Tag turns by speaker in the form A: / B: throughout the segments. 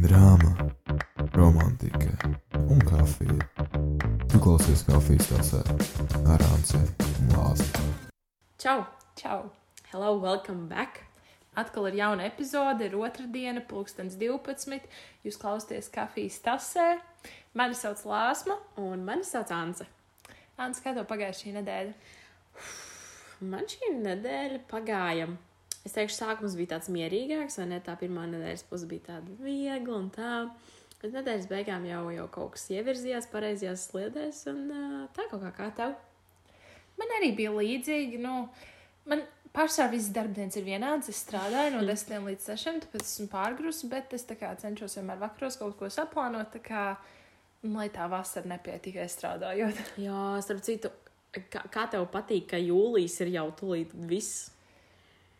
A: drāma, romantika un kafija. Tu klausies kafijas tasē ar Anci un Lāstu.
B: Čau!
C: Čau!
B: Hello, welcome back!
C: Atkal ir jauna epizode, ir otra diena, pulkstenis 12. Jūs klausāties kafijas tasē. Mani sauc Lāsma.
B: Un mani sauc Anse.
C: Ants, kā tev pagāja šī nedēļa?
B: Man šī nedēļa pagāja. Es teikšu, sākums bija tāds mierīgāks, vai ne? Tā pirmā nedēļas puse bija tāda viegla un tā. Bet nedēļas beigām jau, jau kaut kas ievirzījās pareizajās sliedēs, un tā kaut kā kā tev.
C: Man arī bija līdzīgi. Nu, man pārsvarā visas darbdienas ir vienādas. Es strādāju no 10 līdz 6, tāpēc esmu pārgrusi, bet es cenšos vienmēr vakaros kaut ko saplānot. Tā kā, lai tā vasara nepie tikai strādājot.
B: Jā, starp citu, kā, kā tev patīk, ka jūlijas ir jau tūlīt viss?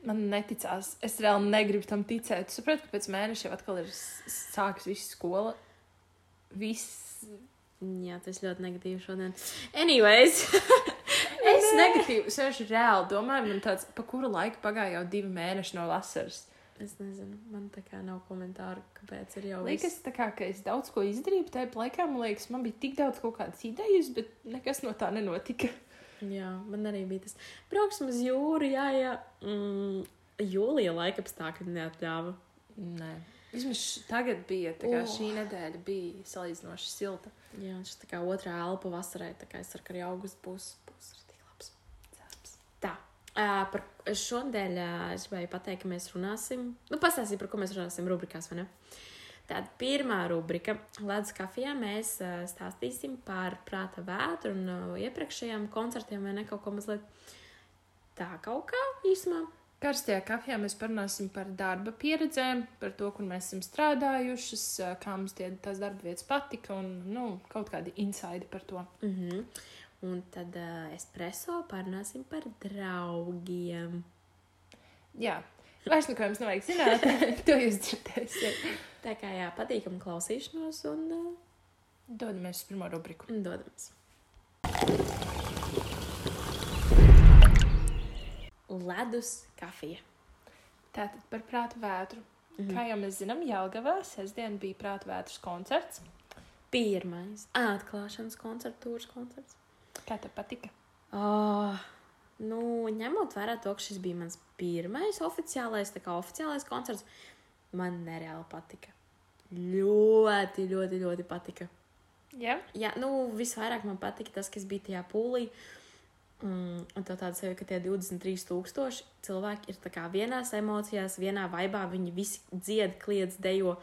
C: Man neticās. Es reāli negribu tam ticēt. Es saprotu, ka pēc mēneša jau atkal ir s- sākus viss skola. Viss.
B: Jā, tas ļoti negatīvi šodien. Anyways,
C: Es negatīvi, es vienkārši reāli domāju, man tāds, pa kuru laiku pagāja jau divi mēneši no vasaras.
B: es nezinu, man tā kā nav komentāru, kāpēc ir jau
C: Liekas, tā kā, ka es daudz ko izdarīju, tajā laikā man liekas, man bija tik daudz kaut kādas idejas, bet nekas no tā nenotika.
B: Jā, man arī bija tas. Brauksim uz jūru, jā, jā. Mm, jūlija laika apstākļi neatļāva.
C: Nē. Vismaz tagad bija, tā kā
B: Oh.
C: šī nedēļa bija salīdzinoši silta.
B: Jā, un šis tā kā otrā elpa vasarai, tā kā es ka arī augusts būs, būs rītīgi labs.
C: Cerams.
B: Tā, ā, par šodien ā, es gribēju pateikt, ka mēs runāsim, nu, pastāstīsim, par ko mēs runāsim rubrikās, vai ne? Tāda pirmā rubrika, Latvijas kafijā, mēs stāstīsim par prāta vētru un ā, iepriekšējiem koncertiem, vai ne kaut ko mazliet tā kaut kā īsumā.
C: Karstajā kafijā mēs parunāsim par darba pieredzēm, par to, kur mēs esam strādājušas, kā mums tie, tās darba vietas patika un nu, kaut kādi insighti par to.
B: Mm -hmm. Un tad uh, espreso parunāsim par draugiem.
C: Jā, vairs neko jums nevajag zināt, to jūs dzirdēsiet.
B: Tā kā jā, patīkam klausīšanos un uh,
C: Dodamies uz pirmo rubriku.
B: dodamies. Ledus kafija.
C: Tātad par prātu vētru.
B: Mhm.
C: Kā jau mēs zinām, Jālgavā sestdien bija prātu vētras koncerts.
B: Pirmais atklāšanas koncerts, tūrs koncerts.
C: Kā tev patika?
B: Oh, nu, ņemot vērā to, ka šis bija mans pirmais oficiālais, tā kā oficiālais koncerts, man nereāli patika. Ļoti, ļoti, ļoti patika.
C: Jā,
B: Jā, nu, visvairāk man patika tas, kas bija tajā pūlī. Mm, un tā tāda sevi, ka tie 23,000 cilvēki ir vienās emocijās, vienā vaibā. Viņi visi dzied, kliedz, dejo.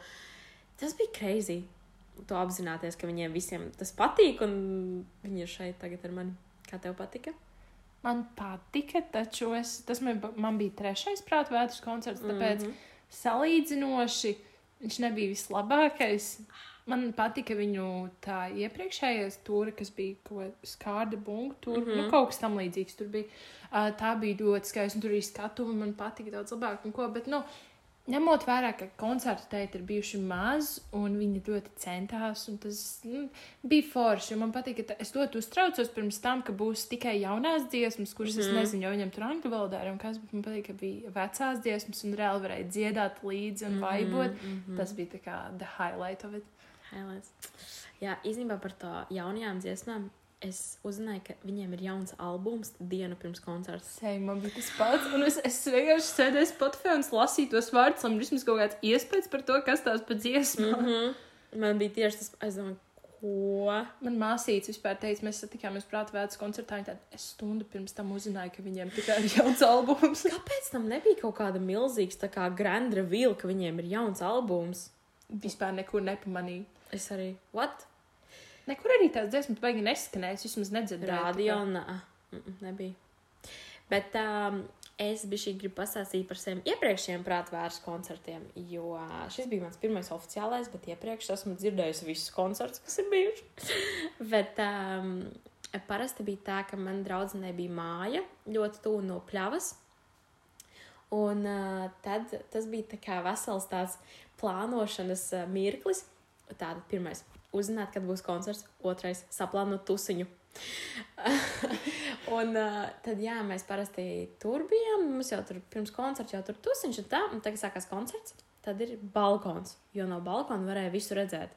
B: Tas bija crazy. To apzināties, ka viņiem visiem tas patīk, un viņi ir šeit tagad ar mani. Kā tev patika?
C: Man patika, taču es, tas man, man bija trešais prātu vētras koncerts, tāpēc
B: Mhm.
C: salīdzinoši viņš nebija vislabākais. Man patika viņu tā iepriekšējais tūri, kas bija kaut kāda skārda bunga tūri. Mm
B: Mhm.
C: -hmm. nu, kaut kas tam līdzīgs tur bija. Uh, tā bija ļoti skaista, un tur arī skatuve man patika daudz labāk. un Ko, bet, nu, ņemot vērā, ka koncerti teit ir bijuši maz, un viņi ļoti centās, un tas nu, bija forši. Man patīk, ka es ļoti uztraucos pirms tam, ka būs tikai jaunās dziesmas, kuras mm -hmm. es
B: Mhm.
C: nezinu, jo viņam tur angļu valodā ir un kas, bet man patīk, ka bija vecās dziesmas un reāli varēja dziedāt līdzi un vaibot.
B: Mm -hmm.
C: Tas bija tā kā the highlight of it.
B: Highlights. Jā, īstenībā par to jaunajām dziesmām. Es uzzināju, ka viņiem ir jauns albums dienu pirms koncerta.
C: Sēž, man bija tas pats, un es, es vienkārši sēdēju Spotify un lasīju tos vārdus, un vismaz kaut kāds iespējas par to, kas tās pa dziesmām.
B: Mm -hmm. Man bija tieši tas, es domāju, ko.
C: Man māsīca vispār teica, mēs satikāmies prātā vēdas koncertā, un tad es stundu pirms tam uzzināju, ka viņiem tikai ir jauns albums.
B: Kāpēc tam nebija kaut kāda milzīga, tā kā Grand Reveal, ka viņiem ir jauns albums?
C: Vispār nekur nepamanīju.
B: Es arī, what?
C: Nekur arī tās dziesmas baigi neskanēja, es vismaz nedzirdēju.
B: Radio, mm, mm, nebija. Bet um, es biju gribu pastāstīt par saviem iepriekšējiem prātvērs koncertiem, jo šis bija mans pirmais oficiālais, bet iepriekš esmu dzirdējusi visus koncertus, kas ir bijuši. bet um, parasti bija tā, ka man draudzenei bija māja ļoti tuvu no pļavas. Un uh, tad tas bija tā kā vesels tāds plānošanas uh, mirklis. Tātad pirmais - uzzināt, kad būs koncerts, otrais - saplānot tusiņu. un uh, tad, jā, mēs parasti tur bijām. Mums jau tur pirms koncerta jau tur tusiņš un tā. Un tagad sākās koncerts. tad ir balkons. Jo no balkona varēja visu redzēt.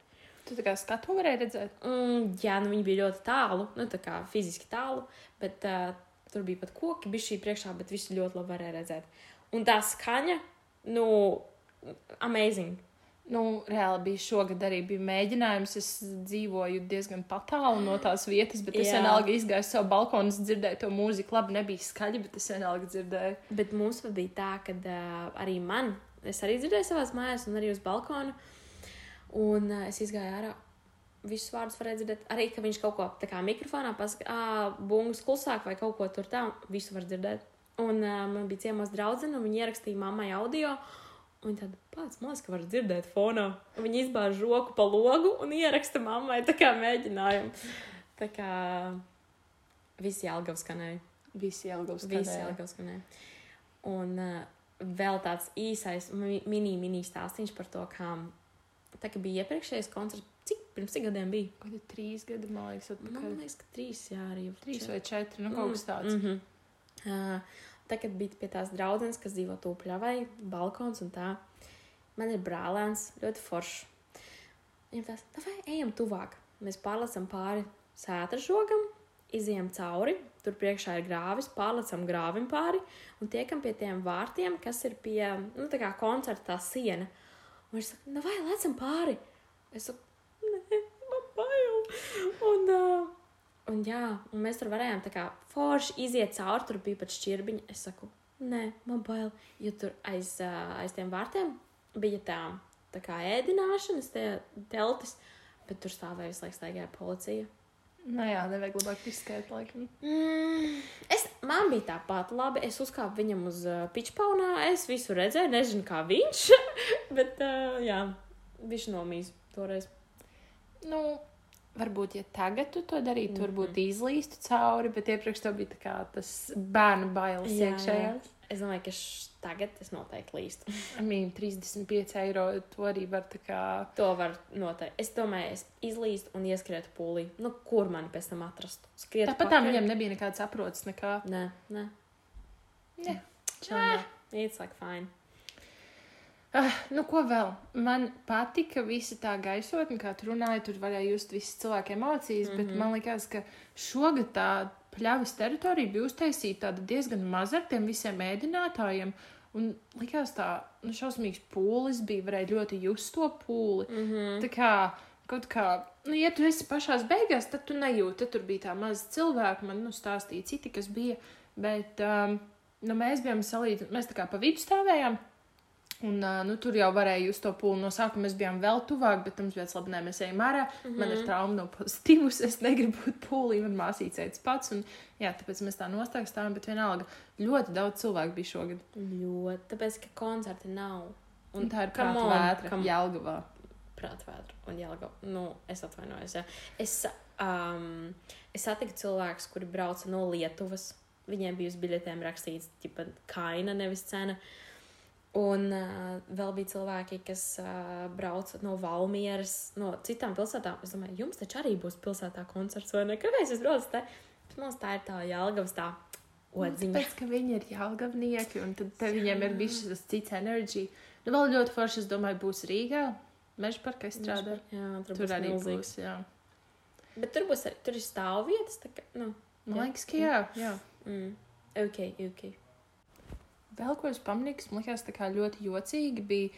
C: Tu tā kā skatu varēji redzēt.
B: Mm, jā, nu viņi bija ļoti tālu, nu tā kā fiziski tālu, bet uh, tur bija pat koki, bija šī priekšā, bet visu ļoti labi varēja redzēt. Un tā skaņa, nu, amazing.
C: Nu, reāli bija šogad arī bija mēģinājums. Es dzīvoju diezgan tālu no tās vietas, bet es
B: Jā.
C: vienalga izgāju savu balkonu, dzirdēju to mūziku. Labi, nebija skaļi, bet es vienalga dzirdēju.
B: Bet mums bija tā, ka uh, arī man, es arī dzirdēju savās mājās, un arī uz balkona. Un uh, es izgāju ārā. Visus vārdus varēja dzirdēt. Arī, ka viņš kaut ko tā kā mikrofonā pasakā, bungas klusāk vai kaut ko tur tā. Visu var dzirdēt. Un uh, man bija ciemos draudzene, un viņi ierakstīja mammai audio. Un tad pats man ka var dzirdēt fonā. Un Viņi izbāž roku pa logu un ieraksta mammai tā kā mēģinājumu. Tā kā visi Jelgavs skanēja.
C: Visi Jelgavs
B: Visi
C: skanēja.
B: Jelgavs skanēja. Un uh, vēl tāds īsais mi- mini, mini stāstīns par to, kā tā kā bija iepriekšējais koncerts. Cik pirms cik gadiem bija?
C: Kaut kādi trīs gadi, man liekas,
B: Man
C: atpakaļ.
B: liekas, ka trīs, jā, arī
C: Trīs vai četri, nu kaut kas tāds.
B: Mm -hmm. uh, kā bija pie tās draudzenes, kas dzīvo tūpļavai, balkons un tā. Man ir brālēns, ļoti foršs. Viņam tās, "Nu vai ejam tuvāk. Mēs pārlecam pāri sētažogam, izējām cauri, tur priekšā ir grāvis, pārlecam grāvim pāri un tiekam pie tiem vārtiem, kas ir pie, nu, koncerta siena. Un viņš saka, nu vai lecam pāri? Es saku, nē, man bail. Un, uh, un jā, un mēs tur varējām tā kā forši iziet cauri, tur bija pat šķirbiņi. Es saku, nē, man bail, jo tur aiz, aiz tiem vārtiem bija tā, tā kā ēdināšanas, tie teltis, bet tur stāvēja visu laiku staigāja policija.
C: Nu jā, nevajag labāk izskait, laikam.
B: Mm, es, man bija tāpat labi. Es uzkāpu viņam uz uh, pičpaunā. Es visu redzēju, nezinu, kā viņš. bet, uh, jā, viņš nomīs toreiz.
C: Nu, varbūt, ja tagad tu to darītu, mm
B: Mhm.
C: -hmm. varbūt izlīstu cauri, bet iepriekš tev bija kā tas bērnu bailes
B: Jā,
C: iekšējās.
B: Es domāju, ka š, tagad es noteikti līstu.
C: Mean, 35 eiro to arī var tā kā.
B: To var noteikti. Es domāju, es izlīstu un ieskrietu pūlī. Nu, kur mani pēc tam atrast? Skriet
C: Tāpat tā viņam nebija nekāds saprots, nekā.
B: Nē, nē.
C: Nē.
B: Čau. It's like fine.
C: Ah, nu, ko vēl? Man patika visa tā gaisotne, kā tu runāji, tur varēja just visas cilvēku emocijas, mm -hmm. bet man liekas, ka šogad tā pļavas teritorija bija uztaisīta diezgan maza ar tiem visiem ēdinātājiem. Un likās tā, nu, šausmīgs pūlis bija, varēja ļoti just to pūli.
B: Mm -hmm.
C: Tā kā kaut kā, nu, ja tu esi pašā beigās, tad tu nejūti, tad tur bija tā maza cilvēka, man nu, stāstīja citi, kas bija. Bet um, nu, mēs bijām salīdzināti, mēs tā kā pa vidu stāvējām. Un, uh, nu, tur jau varēja just to pūli. No sākuma mēs bijām vēl tuvāk, bet mums bija labi, nē, mēs ejam ārā. Mm -hmm. Man ir trauma no pozitīvas. Es negribu būt pūlī, man māsīca teica pats. Un, jā, tāpēc mēs tā nostāk stāvam, bet vienalga ļoti daudz cilvēku bija šogad.
B: Ļoti. Tāpēc, ka koncerti nav.
C: Un tā ir prāta vētra,
B: come-
C: Jelgavā.
B: prātvētra un jālgo. Nu, es atvainojos. Jā. Es, um, es satiku cilvēkus, kuri brauca no Lietuvas. Viņiem bija uz biļetēm rakstīts, ka kaina, nevis cena. Un uh, vēl bija cilvēki, kas uh, brauca no Valmieras, no citām pilsētām. Es domāju, jums taču arī būs pilsētā koncerts, vai ne? Kāpēc jūs braucat te? Man tā ir tā Jālgavas tā odziņa.
C: Nu, Tāpēc, ka viņi ir jāgavnieki, un tad te viņiem ir bijis tas cits enerģija. Nu, vēl ļoti forši, es domāju, būs Rīgā. Meža parkā strādā.
B: Jā, tur,
C: Tur
B: būs
C: arī
B: milzīgs.
C: būs. Jā.
B: Bet tur būs arī, tur ir stāvvietas, tā kā, nu,
C: Man
B: Jā.
C: liekas, ka jā. jā.
B: mm, ok, ok.
C: Vēl ko es pamanīju, kas man liekas ļoti jocīgi, bija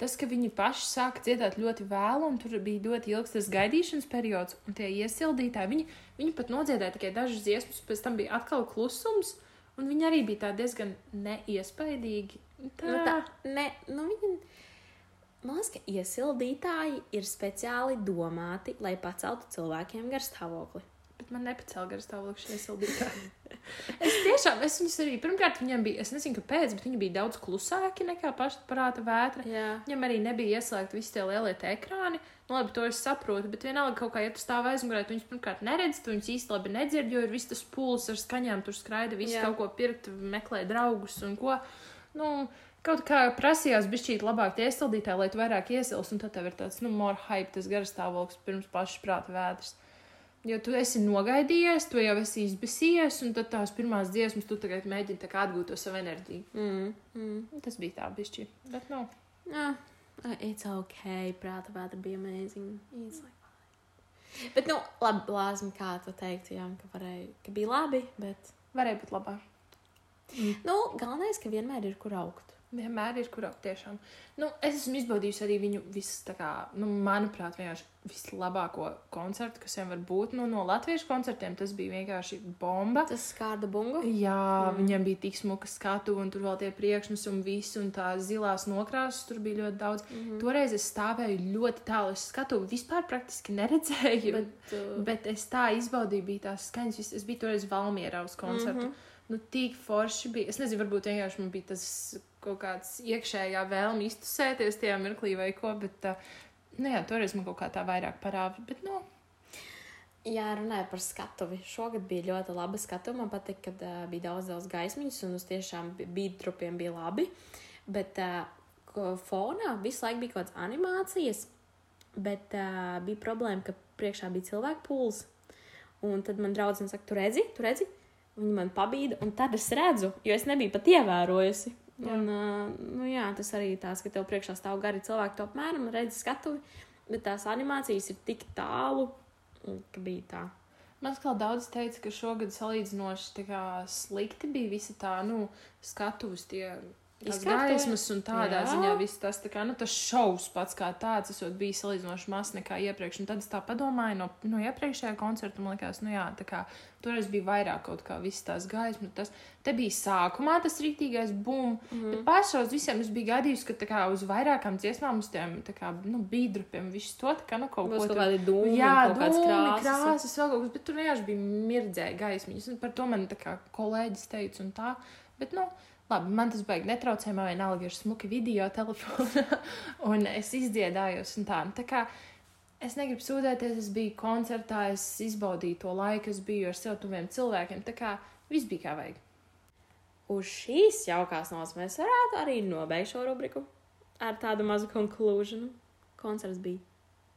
C: tas, ka viņi paši sāka dziedāt ļoti vēlu, un tur bija ļoti ilgs tas gaidīšanas periods, un tie iesildītāji, viņi, viņi pat nodziedāja tikai dažas dziesmas, pēc tam bija atkal klusums, un viņi arī bija diezgan neiespaidīgi. Tā,
B: Nu, tā, ne, nu, viņi, man liekas, ka iesildītāji ir speciāli domāti, lai paceltu cilvēkiem garstāvokli.
C: Bet man nepacēla garas stāvoklis šie sildītāji. es tiešām, es viņus arī, pirmkārt, viņiem bija, es nezinu, kāpēc, bet viņi bija daudz klusāki nekā pašprāta vētra.
B: Jā.
C: Viņam arī nebija ieslēgti visi tie lielie tie ekrāni. Nu, labi, to es saprotu, bet vienalga kaut kā, ja tu stāv aizmugurē, tu viņus pirmkārt neredzi, tu viņus īsti labi nedzirdi, jo ir viss tas pūlis ar skaņām, tur skraida, visi
B: Jā.
C: kaut ko pirkt, meklē draugus un ko. Nu, kaut kā prasījās bišķīt labāk tie iesildītāji, lai tu vairāk iesilst, un tad tev ir tāds, nu, more hype, tas garastāvoklis pirms pašas prāta vētras. Jo tu esi nogaidījies, tu jau esi izbēsies, un tad tās pirmās dziesmas, tu tagad mēģini atgūt to savu enerģiju.
B: Mm, mm.
C: Tas bija tā bišķi, bet nu.
B: Jā, Uh, it's ok, prāta vētra bija amazing. It's like... Bet, nu, labi, lāzmi, kā tu teiktu, jā, ka, varēja, ka bija labi, bet,
C: Varēja būt labāk.
B: nu, galvenais, ka vienmēr ir kur augt.
C: Vienmēr ir kur augt tiešām. Nu, es esmu izbaudījusi arī viņu visu, kā, nu, manuprāt, vienkārši vislabāko koncertu, kas vien var būt. Nu, no latviešu koncertiem tas bija vienkārši bomba.
B: Tas skārda bungu.
C: Jā,
B: Mm.
C: viņam bija tik smuka skatu, un tur vēl tie priekšnes un viss, un tās zilās nokrāsas tur bija ļoti daudz.
B: Mm
C: Mm. Toreiz es stāvēju ļoti tālu, es skatu, vispār praktiski neredzēju.
B: Bet, uh,
C: bet es tā izbaudīju, bija tās skaņas. Es biju toreiz Valmierā uz koncertu. Mm. -hmm. Nu, tik forši bija. Es nezinu, varbūt vienkārši man bija tas kaut kāds iekšējā vēlme iztusēties tajā mirklī vai ko, bet, uh, nu jā, toreiz man kaut kā tā vairāk parāda. Bet, nu,
B: Jā, runājot par skatuvi. Šogad bija ļoti laba skatuve. Man patīk, ka uh, bija daudz, daudz gaismiņas, un uz tiešām bija trupiem bija labi. Bet uh, fonā visu laiku bija kaut kādas animācijas, bet uh, bija problēma, ka priekšā bija cilvēku pūls. Un tad man draudzene saka, tu redzi, tu redzi. Viņa man pabīda, un tad es redzu, jo es nebiju pat ievērojusi.
C: Jā.
B: Un, uh, nu, jā, tas arī tāds, ka tev priekšā stāv gari cilvēki, to apmēram redzi skatuvi, bet tās animācijas ir tik tālu, ka bija tā.
C: Man kā daudz teica, ka šogad salīdzinoši slikti bija visa tā, nu, skatuves tie.
B: Izkārtoja?
C: Gaismas un tādā
B: Jā.
C: Ziņā viss tas, kā, nu, tas šovs pats kā tāds, esot bijis salīdzinoši mazs nekā iepriekš. Un tad es tā padomāju no, no iepriekšējā koncerta, man liekas, nu jā, tā kā toreiz bija vairāk kaut kā visas tās gaismas. Tas te bija sākumā tas rītīgais bum. Mm.
B: Mhm.
C: Bet pašos visiem es biju gadījusi, ka tā kā uz vairākām dziesmām, uz tiem, tā kā, nu, bīdrupiem, viss to, tā kā, nu, kaut
B: Būs
C: ko tur-
B: kādi dūmi,
C: Jā,
B: kaut
C: dūmi,
B: krāsas.
C: krāsas, vēl kaut kas, bet tur vienkārši bija mirdzēja gaismiņas. Un Par to man tā kā kolēģis teica un tā. Bet, nu, labi, man tas beigas netraucēja, man vienalga ir smuki video telefonā, un es izdziedājos un tā. Nu, tā kā es negribu sūdzēties, es biju koncertā, es izbaudīju to laiku, es biju ar sev tuviem cilvēkiem. Tā kā viss bija kā vajag.
B: Uz šīs jaukās nots mēs varētu arī nobeigt šo rubriku ar tādu mazu konkluzionu. Koncerts bija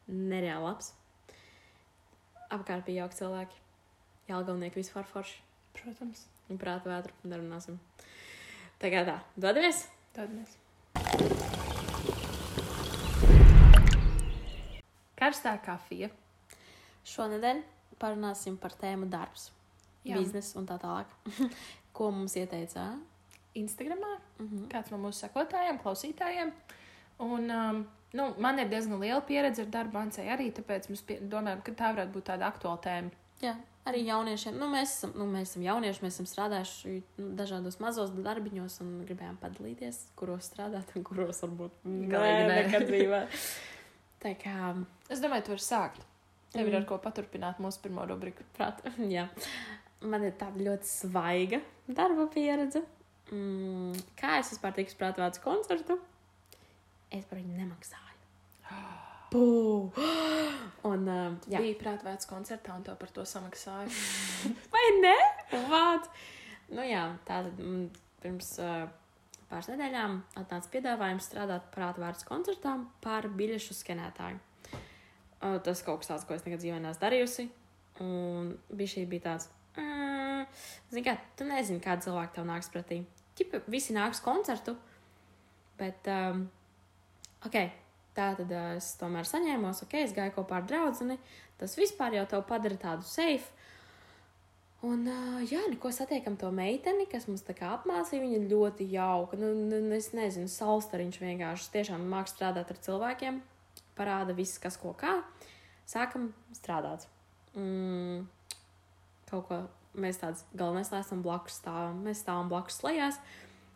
B: nereāli labs. Apkārt bija jauki cilvēki. Jālgalnieki vispār forši.
C: Protams,
B: Un prāta vētru nerunāsim. Tagad tā, dodamies!
C: mēs. Karstā kafija.
B: Šonadēļ parunāsim par tēmu darbs,
C: Jā.
B: biznesu un tā tālāk. Ko mums ieteica?
C: Instagramā
B: Mhm.
C: kāds no mūsu sekotājiem, klausītājiem. Un, um, nu, man ir diezgan liela pieredze ar darbu Ansei arī, tāpēc mēs domājam, ka tā varētu būt tāda aktuāla tēma.
B: Jā, arī jauniešiem. Nu, mēs, esam, nu, mēs esam jaunieši, mēs esam strādājuši nu, dažādos mazos darbiņos un gribējām padalīties, kuros strādāt un kuros varbūt nekad dzīvē. Tā kā,
C: Es domāju, tu vari sākt. Tev ir
B: Mm.
C: ar ko paturpināt mūsu pirmo rubriku.
B: prāt, jā. Man ir tāda ļoti svaiga darba pieredze. Mm, kā es vispār tiku sprātvāts koncertu? Es par viņu nemaksāju. Pū! Un, uh, jā.
C: Bija prātvēts koncertā un tev par to samaksāja.
B: Vai ne? Vāt. Nu jā, tātad mm, pirms uh, pāris nedēļām atnāca piedāvājums strādāt prātvārds koncertām par biļešu skenētāju. Uh, tas kaut kas tāds, ko es nekad dzīvē neesmu darījusi. Un bija šī bija tāds, mm, zini kā, tu nezini, kāda cilvēka tev nāks pretī. Ķipa, visi nāks koncertu, bet, um, ok, tā tad es tomēr saņēmos, ok, es gāju kopā ar draudzeni. Tas vispār jau tev padara tādu safe. Un, jā, neko satiekam to meiteni, kas mums tā kā apmācīja. Viņa ļoti jauka. Nu, nu, es nezinu, salstariņš vienkārši tiešām mākslinieks strādāt ar cilvēkiem. Parāda viss, kas ko kā. Sākam strādāt. Mm, kaut ko mēs tāds galvenais, lai esam blakus stāvam. Mēs stāvam blakus lejās.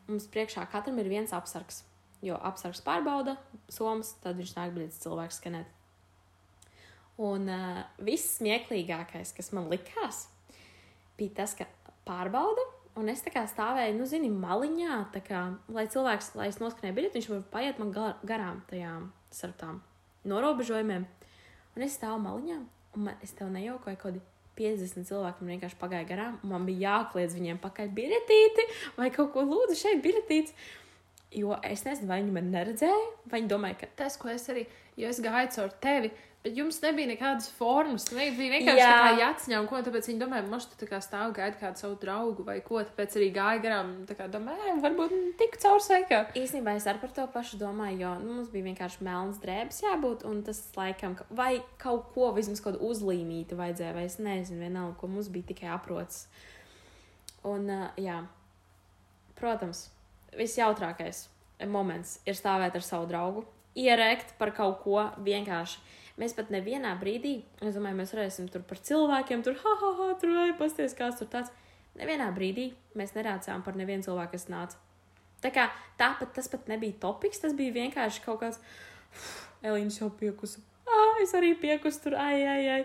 B: Mums priekšā katram ir viens apsargs. Jo apsargs pārbauda somas, tad viņš nāk brīdis cilvēks skanēt. Un uh, viss smieklīgākais, kas man likās, bija tas, ka pārbauda, un es tā kā stāvēju, nu, zini, maliņā, tā kā, lai cilvēks, lai es noskanēju biļeti, viņš var paiet man gar, garām tajām, starp tām norobežojumiem. Un es stāvu maliņā, un man, es tev nejauku, vai kaut kādi 50 cilvēki man vienkārši pagāja garām, man bija jākliedz viņiem pakaļ biļetīti, vai kaut ko lūdzu šeit biļetīts. Jo es nezinu, vai viņi man neredzēja, vai viņi domāja, ka
C: Tas, ko es arī. jo es gāju caur tevi. Bet jums nebija nekādas formas. Tu bija vienkārši
B: Jā.
C: tā kā jāciņā, un ko tāpēc viņi domāja, mums tu tā kā stāv gaida kādu savu draugu vai ko. Tāpēc arī gāja garām. Tā kā domāja, varbūt tik caur sveikā.
B: Īsnībā es arī par to pašu domāju, jo nu, mums bija vienkārši melns drēbes jābūt, un tas laikam, ka- vai kaut ko vismaz kaut uzlīmīti vajadzēja, vai es nezinu, vienalga, ko mums bija tikai aprots. Un, uh, jā, protams, visjautrākais moments ir stāvēt ar savu draugu, ierēkt par kaut ko vienkārši. Mēs pat nevienā brīdī, es domāju, mēs varēsim tur par cilvēkiem, tur, ha, ha, ha, tur pasties, kāds tur tāds. Nevienā brīdī mēs nerācām par nevienu cilvēku, kas nāca. Tā kā tāpat tas pat nebija topiks, tas bija vienkārši kaut kāds, Elīna jau piekusa. Ah, es arī piekusu tur, ai, ai, ai.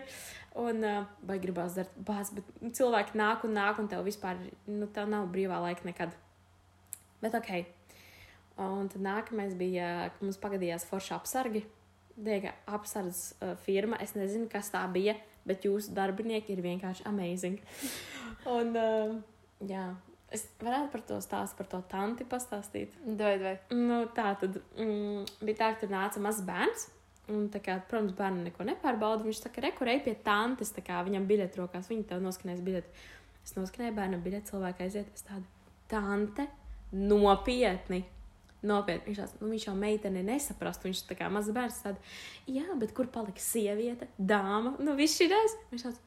B: Un vai gribās darīt bāzi, bet cilvēki nāk un nāk, un tev vispār, nu, tev nav brīvā laika nekad. Bet ok. Un tad nākamais bija, ka mums pagadījās forša apsargi. Diega apsardzes uh, firma. Es nezinu, kas tā bija, bet jūsu darbinieki ir vienkārši amazing. un, uh, jā, es varētu par to stāstu, par to tanti pastāstīt.
C: Vai, vai.
B: Nu, tā tad mm, bija tā, ka tur nāca mazs bērns. Un, tā kā, protams, bērnu neko nepārbauda. Viņš saka, rekurēja pie tantes, tā kā viņam biļeti rokās. Viņa tev noskanēs biļeti. Es noskanēju bērnu biļeti, cilvēku aiziet. Es tādu, tante, nopietni. Nopietni. Viņš, tāds, nu, viņš jau meiteni nesaprast. Viņš tā kā mazs bērns tāds, jā, bet kur palika sieviete, dāma? Nu, viss šī reize. Viņš tāds,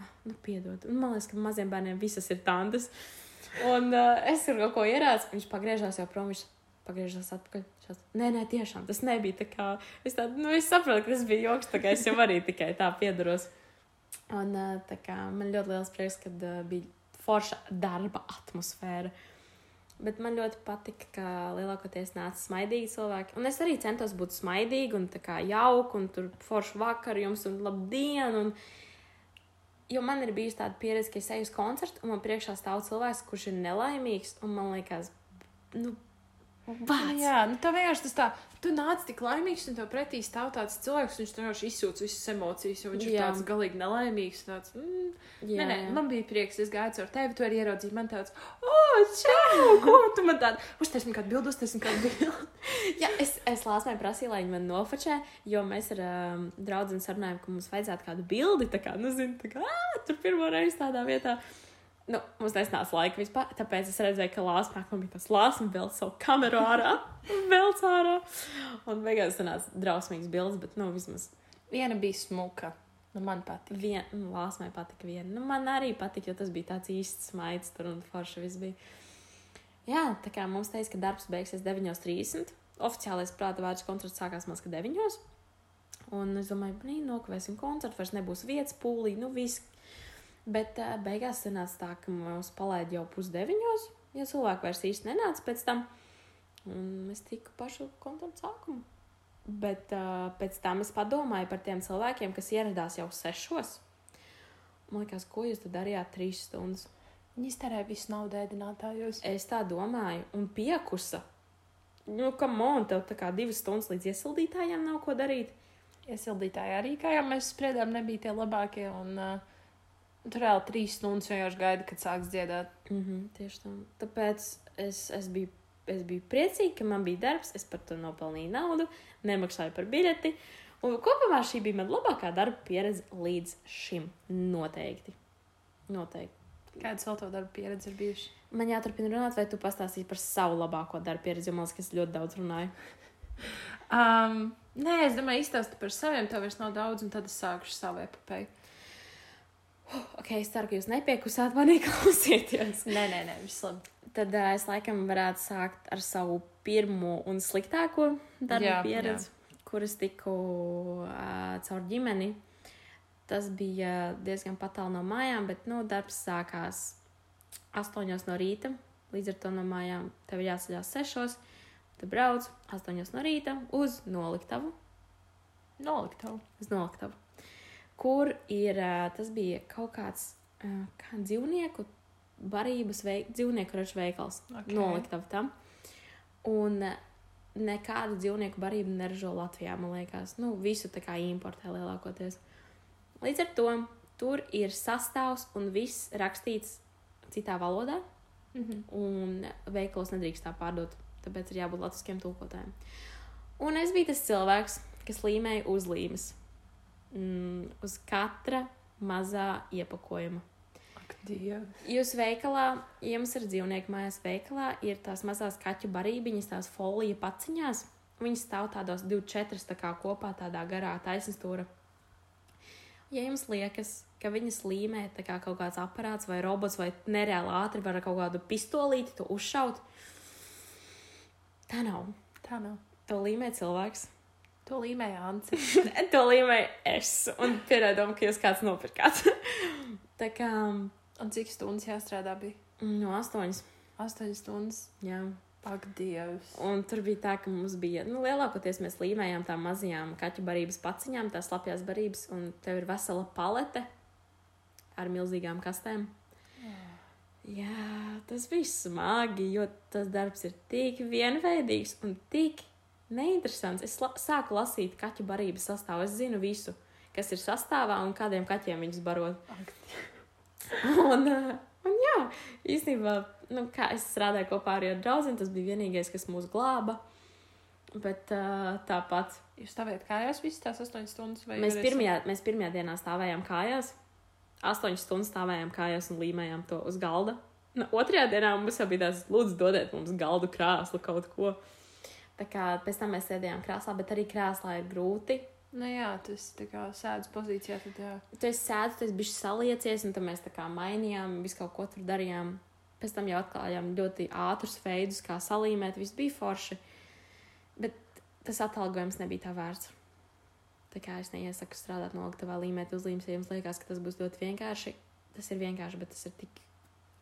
B: "Ah, nu, piedod. Un man liekas, ka maziem bērniem visas ir tantes. Un uh, es tur kaut ko ierādu, viņš pagriežās jau prom. Viņš pagriežās atpakaļ. Šāds, nē, nē, tiešām tas nebija tā kā. Es, tā, nu, es saprotu, ka tas bija joks, tā kā es jau arī tikai tā piedaros. Un uh, tā kā man ļoti liels prieks, ka uh, bija forša darba atmosfēra. Bet man ļoti patika, ka lielākoties nāca smaidīgi cilvēki. Un es arī centos būt smaidīga un jauka, un tur foršu vakaru jums, un labdien! Un... Jo man ir bijusi tāda pieredze, ka es eju uz koncertu, un man priekšā stāv cilvēks, kurš ir nelaimīgs, un man liekas, nu, vārds.
C: Jā, nu tā vienkārši tas tā. Tu nāc tik laimīgs, un tev pretī stāv tāds cilvēks, viņš vienkārši izsūc visas emocijas, jo viņš ir
B: Jā.
C: tāds galīgi nelaimīgs. Tāds, mm,
B: Jā,
C: nē, nē,
B: jā.
C: man bija prieks, es gāju caur tevi, tu arī ieraudzīji man tāds, oh, čau, ko tu man tādu, uztaisni kādu bildu, uztaisni kādu bildu.
B: Jā, es, es Lāsmai prasīju, lai viņi man nofočē, jo mēs ar um, draugu sarunājām, ka mums vajadzētu kādu bildi. Tā kā, nu, zini, tā kā, "Ā, tur pirmo reizi tādā vietā. Nu, mums nesnāca laika vispār, tāpēc es redzēju, ka Lāsmai man bija tas lāsma vēl savu kameru ārā, vēl ārā. Un beigās tas nāca drausmīgs bildes, bet, nu, vismaz
C: Viena bija smuka, nu man patīk.
B: vien, nu, Lāsmai patika viena. Nu, man arī patika, jo tas bija tāds īsts smaids tur un forši viss bija. Jā, tā kā mums teica, ka darbs beigsies 9.30. Oficiālais prāta vārds koncerts sākās mazliet 9. Un es domāju, ka nokavēsim koncertu, vairs nebūs vietas, pūlī, nu viss. Bet uh, beigās sanāca tā, ka mums palaid jau pusdeviņos, jo cilvēki vairs īsti nenāca pēc tam. Un es tiku pašu koncertu sākumu. Bet uh, pēc tam es padomāju par tiem cilvēkiem, kas ieradās jau sešos. Man liekas, ko jūs darījāt trīs stundas?
C: Viņi iztērēja visu naudu ēdinātājos.
B: Es tā domāju, un piekusa. Nu, kam on, tev tā kā divas stundas līdz iesildītājiem nav ko darīt.
C: Iesildītāji arī, kā jau mēs spriedām, nebija tie labākie. Un, uh, tur vēl trīs stundas vienkārši gaida, kad sāks dziedāt.
B: Mm -hmm, tieši tā. Tāpēc es, es, biju, es biju priecīga, ka man bija darbs, es par to nopelnīju naudu, nemaksāju par biļeti. Un kopumā šī bija mana labākā darba pieredze līdz šim. Noteikti. Noteikti.
C: Kādas vēl to darba pieredze ir bijušas?
B: Man jāturpina runāt, vai tu pastāstīsi par savu labāko darba pieredzi, jo man liekas, ka es ļoti daudz runāju.
C: Um, nē, es domāju, izstāsti par saviem, tev vairs nav daudz, un tad es sākušu savu epopeju.
B: Ok, es ceru, ka jūs nepiekusāt manī klausieties.
C: Nē, nē, nē, viss labi.
B: Tad uh, es laikam varētu sākt ar savu pirmo un sliktāko darba
C: Jā,
B: pieredzi, kuras tiku uh, caur ģimeni. Tas bija diezgan tālu no mājām, bet nu, darbs sākās 8 no rīta. Līdz ar to no mājām tev ir jāceļās 6. Tad brauc 8 no rīta uz noliktavu.
C: Noliktavu.
B: uz noliktavu. Kur ir tas bija kaut kāds kā dzīvnieku barības veik, dzīvnieku ražu veikals.
C: Ok.
B: Okay. Noliktavu tam. Un nekādu dzīvnieku barību neražo Latvijā, man liekas. Nu, visu tā kā importē lielākoties. Līdz ar to tur ir sastāvs un viss rakstīts citā valodā.
C: Mhm.
B: Un veikalos nedrīkst tā pārdot, tāpēc ir jābūt latviskiem tulkotājiem. Un es biju tas cilvēks, kas līmēja uzlīmes mm, uz katra mazā iepakojuma.
C: Ak.
B: Jūs veikalā, ja jums ir dzīvnieki mājās veikalā, ir tās mazās kaķu barībiņas, tās folija paciņās. Viņas stāv tādos 24 tā kā kopā tādā garā taisnstūra. Ja jums liekas, ka viņas līmē tā kā kaut kāds aparāts vai robots vai nereāli ātri var ar kaut kādu pistolīti to uzšaut, tā nav.
C: Tā nav.
B: To līmē cilvēks.
C: To līmēja Anci.
B: to līmē es. Un pierādām, ka jūs kāds nopirkāt. tā kā
C: Un cik stundas jāstrādā bija?
B: no astoņas.
C: Astoņas stundas.
B: Jā.
C: Ak, Dievs.
B: Un tur bija tā, ka mums bija, nu, lielākoties mēs līmējām tām mazajām kaķu barības paciņām, tās slapjās barības, un tev ir vesela palete ar milzīgām kastēm. Jā, tas bija smagi, jo tas darbs ir tik vienveidīgs un tik neinteresants. Es la sāku lasīt kaķu barības sastāvu. Es zinu visu, kas ir sastāvā un kādiem kaķiem viņus barot. Un, uh, un jā, īstenībā, nu, kā es strādāju kopā ar draugiem, tas bija vienīgais, kas mūs glāba. Bet uh, tāpat
C: Jūs stāvējat kājās visas tās astoņas stundas? Vai
B: mēs pirmajā, mēs pirmajā dienā stāvējām kājās. Astoņas stundas stāvējām kājās un līmējām to uz galda. Nu, otrajā dienā mums jau bija tāds, lūdzu, dodiet mums galdu krāslu kaut ko. Tā kā pēc tam mēs sēdējām krāslā, bet arī krāslā ir grūti.
C: Nu jā, tas tā kā sēdz pozīcijā, tad jā.
B: Tu esi sēdus, tu esi bijis saliecies, un tad mēs tā kā mainījām, visu kaut ko tur darījām. Pēc tam jau atklājām ļoti ātrus veidus, kā salīmēt, viss bija forši. Bet tas atalgojums nebija tā vērts. Tā kā es neiesaku strādāt noliktavā līmēt uzlīmes, ja jums liekas, ka tas būs ļoti vienkārši. Tas ir vienkārši, bet tas ir tik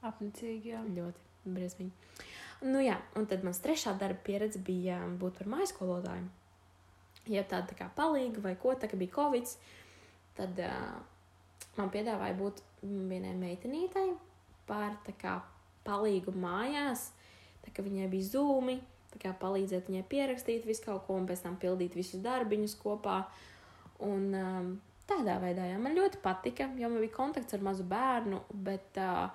C: Apnicīgi, jā.
B: ļoti briesmīgi. Nu jā, un tad mans trešā darba pieredze bija būt par maiskolotāju. Ja tāda tā kā palīga vai ko, tā kā bija Covid, tad uh, man piedāvāja būt vienai meitenītei par kā palīgu mājās, tā kā viņai bija zūmi, tā kā palīdzēt viņai pierakstīt visu kaut ko un pēc tam pildīt visus darbiņus kopā. Un um, tādā veidā jā, man ļoti patika, jo man bija kontakts ar mazu bērnu, bet uh,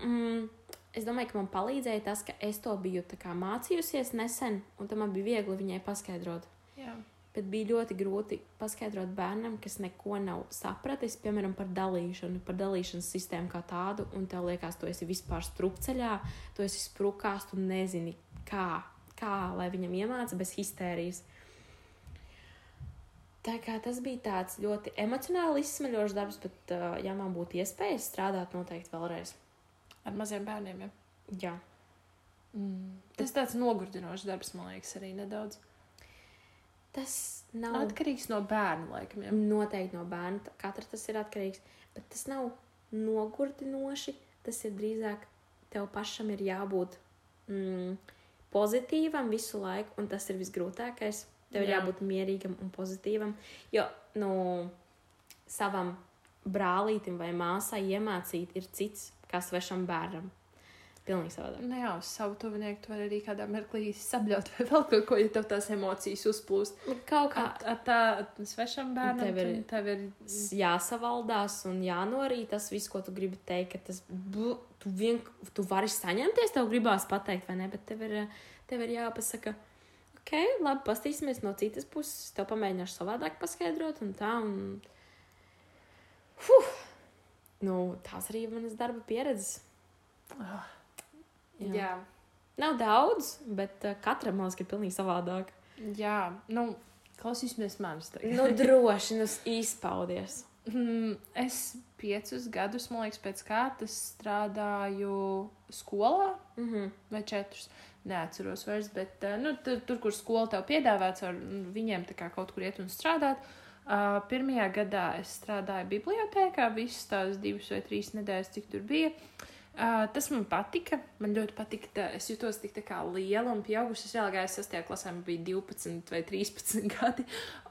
B: mm, es domāju, ka man palīdzēja tas, ka es to biju mācījusies nesen, un tam man bija viegli viņai paskaidrot.
C: jā.
B: Bet bija ļoti grūti paskaidrot bērnam, kas neko nav sapratis, piemēram, par dalīšanu, par dalīšanas sistēmu kā tādu, un tev liekas, tu esi vispār strupceļā, tu esi sprukās, tu nezini, kā, kā lai viņam iemāca bez histērijas. Tā kā tas bija tāds ļoti emocionāli izsmeļošs darbs, bet, ja man būtu iespējas strādāt, noteikti vēlreiz.
C: Ar maziem bērniem, jā.
B: Jā.
C: Mm. Tas tāds nogurdinošs darbs, man liekas, arī nedaudz.
B: Tas nav
C: Atkarīgs no bērna, laikam, jā.
B: noteikti no bērna. Katra tas ir atkarīgs. Bet tas nav nogurdinoši. Tas ir drīzāk tev pašam ir jābūt mm, pozitīvam visu laiku, un tas ir visgrūtākais. Tev ir
C: Jā.
B: jābūt mierīgam un pozitīvam. Jo nu, savam brālītim vai māsai iemācīt ir cits kā svešam bērnam. Pilnīgi savādāk.
C: Nu jā, uz savu tuvinieku tu vari arī kādā mirklī sabļaut vai vēl kaut ko, ja tev tās emocijas uzplūst.
B: Kaut kā
C: Ar, tā svešam bērnam
B: Tev ir-
C: tev ir
B: jāsavaldās un jānorīt tas viss, ko tu gribi teikt. ka Tas, bu, tu, vien, tu vari saņemties, tev gribās pateikt, vai ne? Bet tev ir, tev ir jāpasaka, ok, labi, pastīsimies no citas puses. Tev pamēģināšu savādāk paskaidrot, un tā. Un... Fuh! Nu, tās arī ir manas darba pieredzes.
C: Ah,
B: Jā.
C: jā.
B: Nav daudz, bet uh, katram man liekas, ir pilnīgi savādāk.
C: jā, nu, klausīsimies manis.
B: Nu, droši, nu, izpaudies.
C: Mm, Es piecus gadus, man liekas, pēc kārtas strādāju skolā,
B: Mm -hmm.
C: vai četrus. Neatceros vairs, bet eh, nu, tur, tur, kur skola tev piedāvāts, ar nu, viņiem kaut kur iet un strādāt. Uh, pirmajā gadā es strādāju bibliotekā, visas tās divas vai trīs nedēļas, cik tur bija. Uh, tas man patika. Man ļoti patika. Tā, es jutos tik tā kā liela un pieauguša. Es reāli gāju 6. klasē, man bija 12 vai 13 gadi.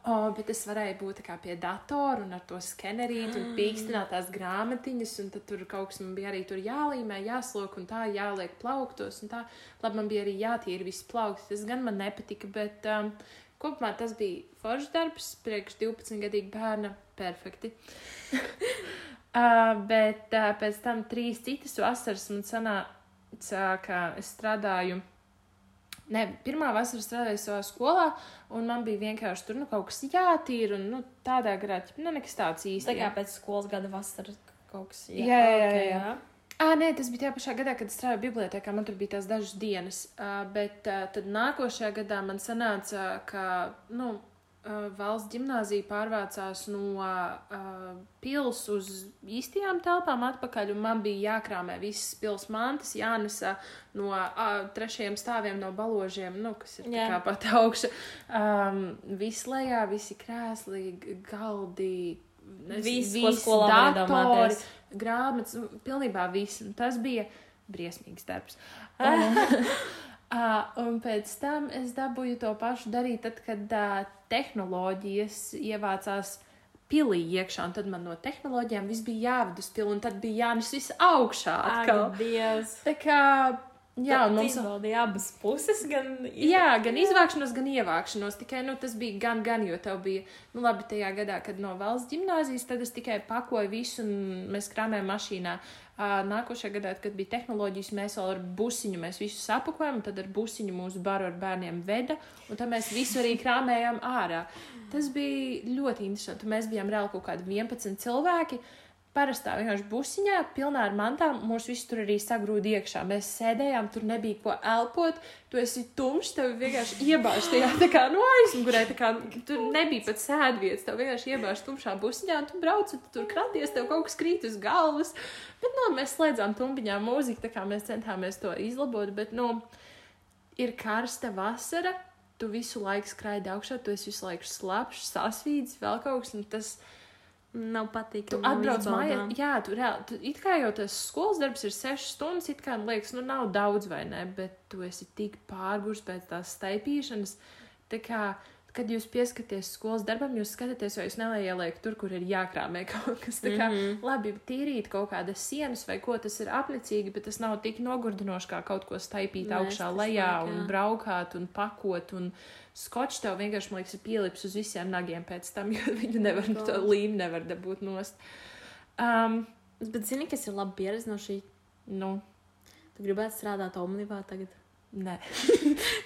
C: Oh, bet es varēju būt kā pie datora un ar to skenerīt un pīkstināt tās grāmatiņas. Un tad tur kaut kas man bija arī tur jālīmē, jāslok un tā jāliek plauktos. Un tā, labi, man bija arī jātīra viss plaukts. Tas gan man nepatika, bet um, kopumā tas bija foršs darbs priekš 12 gadīga bērna. Perfekti. Uh, bet uh, pēc tam trīs citas vasaras man sanāca, ka es strādāju Ne, pirmā vasarā strādāju savā skolā, un man bija vienkārši tur nu, kaut kas jātīra. Un, nu, tādā garā, nu, nekas tāds īsti.
B: Tā kā
C: jā.
B: pēc skolas gada vasaras kaut kas
C: Jā, jā, jā,
B: ok,
C: jā. Ah, nē, tas bija tajā pašā gadā, kad es strādāju bibliotekā. Man tur bija tās dažas dienas. Uh, bet uh, tad nākošajā gadā man sanāca, ka nu, uh, valsts gimnāzija pārvācās no uh, pils uz īstajām telpām atpakaļ, un man bija jākrāmē visas pils mantas, jānesa no uh, trešajiem stāviem, no baložiem, nu, kas ir kā pat augša. Um, viss lejā, visi krēsli, galdi.
B: Viss, ko skolā
C: datori. Grāmatas, nu, pilnībā viss. Tas bija briesmīgs darbs. Un, uh, un pēc tam es dabūju to pašu darīt, tad, kad uh, tehnoloģijas ievācās pilī iekšā, un tad man no tehnoloģijām viss bija jāved uz pili, un tad bija jānes viss augšā atkal.
B: Ak, Dievs.
C: Tā kā, jā, un mums.
B: izbaudīja abas puses, gan
C: Jā, gan izvākšanos, gan ievākšanos. Tikai nu, tas bija gan, gan, jo tev bija, nu, labi, tajā gadā, kad no valsts gimnāzijas, tad es tikai pakoju visu, un mēs krāmējam mašīnā. Nākošajā gadā, kad bija tehnoloģijas, mēs vēl ar busiņu mēs visu sapakojam, tad ar busiņu mūsu baru ar bērniem veda, un tad mēs visu arī krāmējām ārā. Tas bija ļoti interesanti. Mēs bijām reāli kaut kādi 11 cilvēki. Parastā vienkārši busiņā, pilnā ar mantām, mūs visus tur arī sagrūda iekšā. Mēs sēdējām, tur nebija ko elpot. Tu esi tumšs, tev vienkārši iebāž tajā tā kā no aizmugurē. tā Kā, tur nebija pat sēdvietas, tev vienkārši iebāž tumšā busiņā, un tu brauc, un tu tur kraties, tev kaut kas krīt uz galvas. Bet, nu, mēs slēdzām tumbiņā mūziku, tā kā mēs centāmies to izlabot. Bet, nu, ir karsta vasara, tu visu laiku skraidi augšā, tu esi visu laiku slapjš, sasvīdis, vēl kaut kas. un Tas,
B: nav patīkami.
C: Tu atbrauc mājās, jā, tu reāli, tu, it kā jau tas skolas darbs ir 6 stundas, it kā liekas, nu nav daudz vai ne, bet tu esi tik pārgurs pēc tās staipīšanas. Tā kā, kad jūs pieskaties skolas darbam, jūs skatāties, vai jūs nelieliekat tur, kur ir jākrāmē kaut kas. Tā kā, mm -hmm. labi, tīrīt kaut kādas sienas vai ko tas ir apnicīgi, bet tas nav tik nogurdinoši kā kaut ko staipīt
B: Nē,
C: augšā lejā un braukāt un pakot. Un, Skočs tev vienkārši, man liekas, ir pielips uz visiem nagiem pēc tam, jo viņu nevar,
B: Oh,
C: to līmeni nevar dabūt nost. Um,
B: Bet zini, kas ir laba pieredze no šī?
C: nu,
B: Tu gribētu strādāt Omnivā tagad?
C: Nē.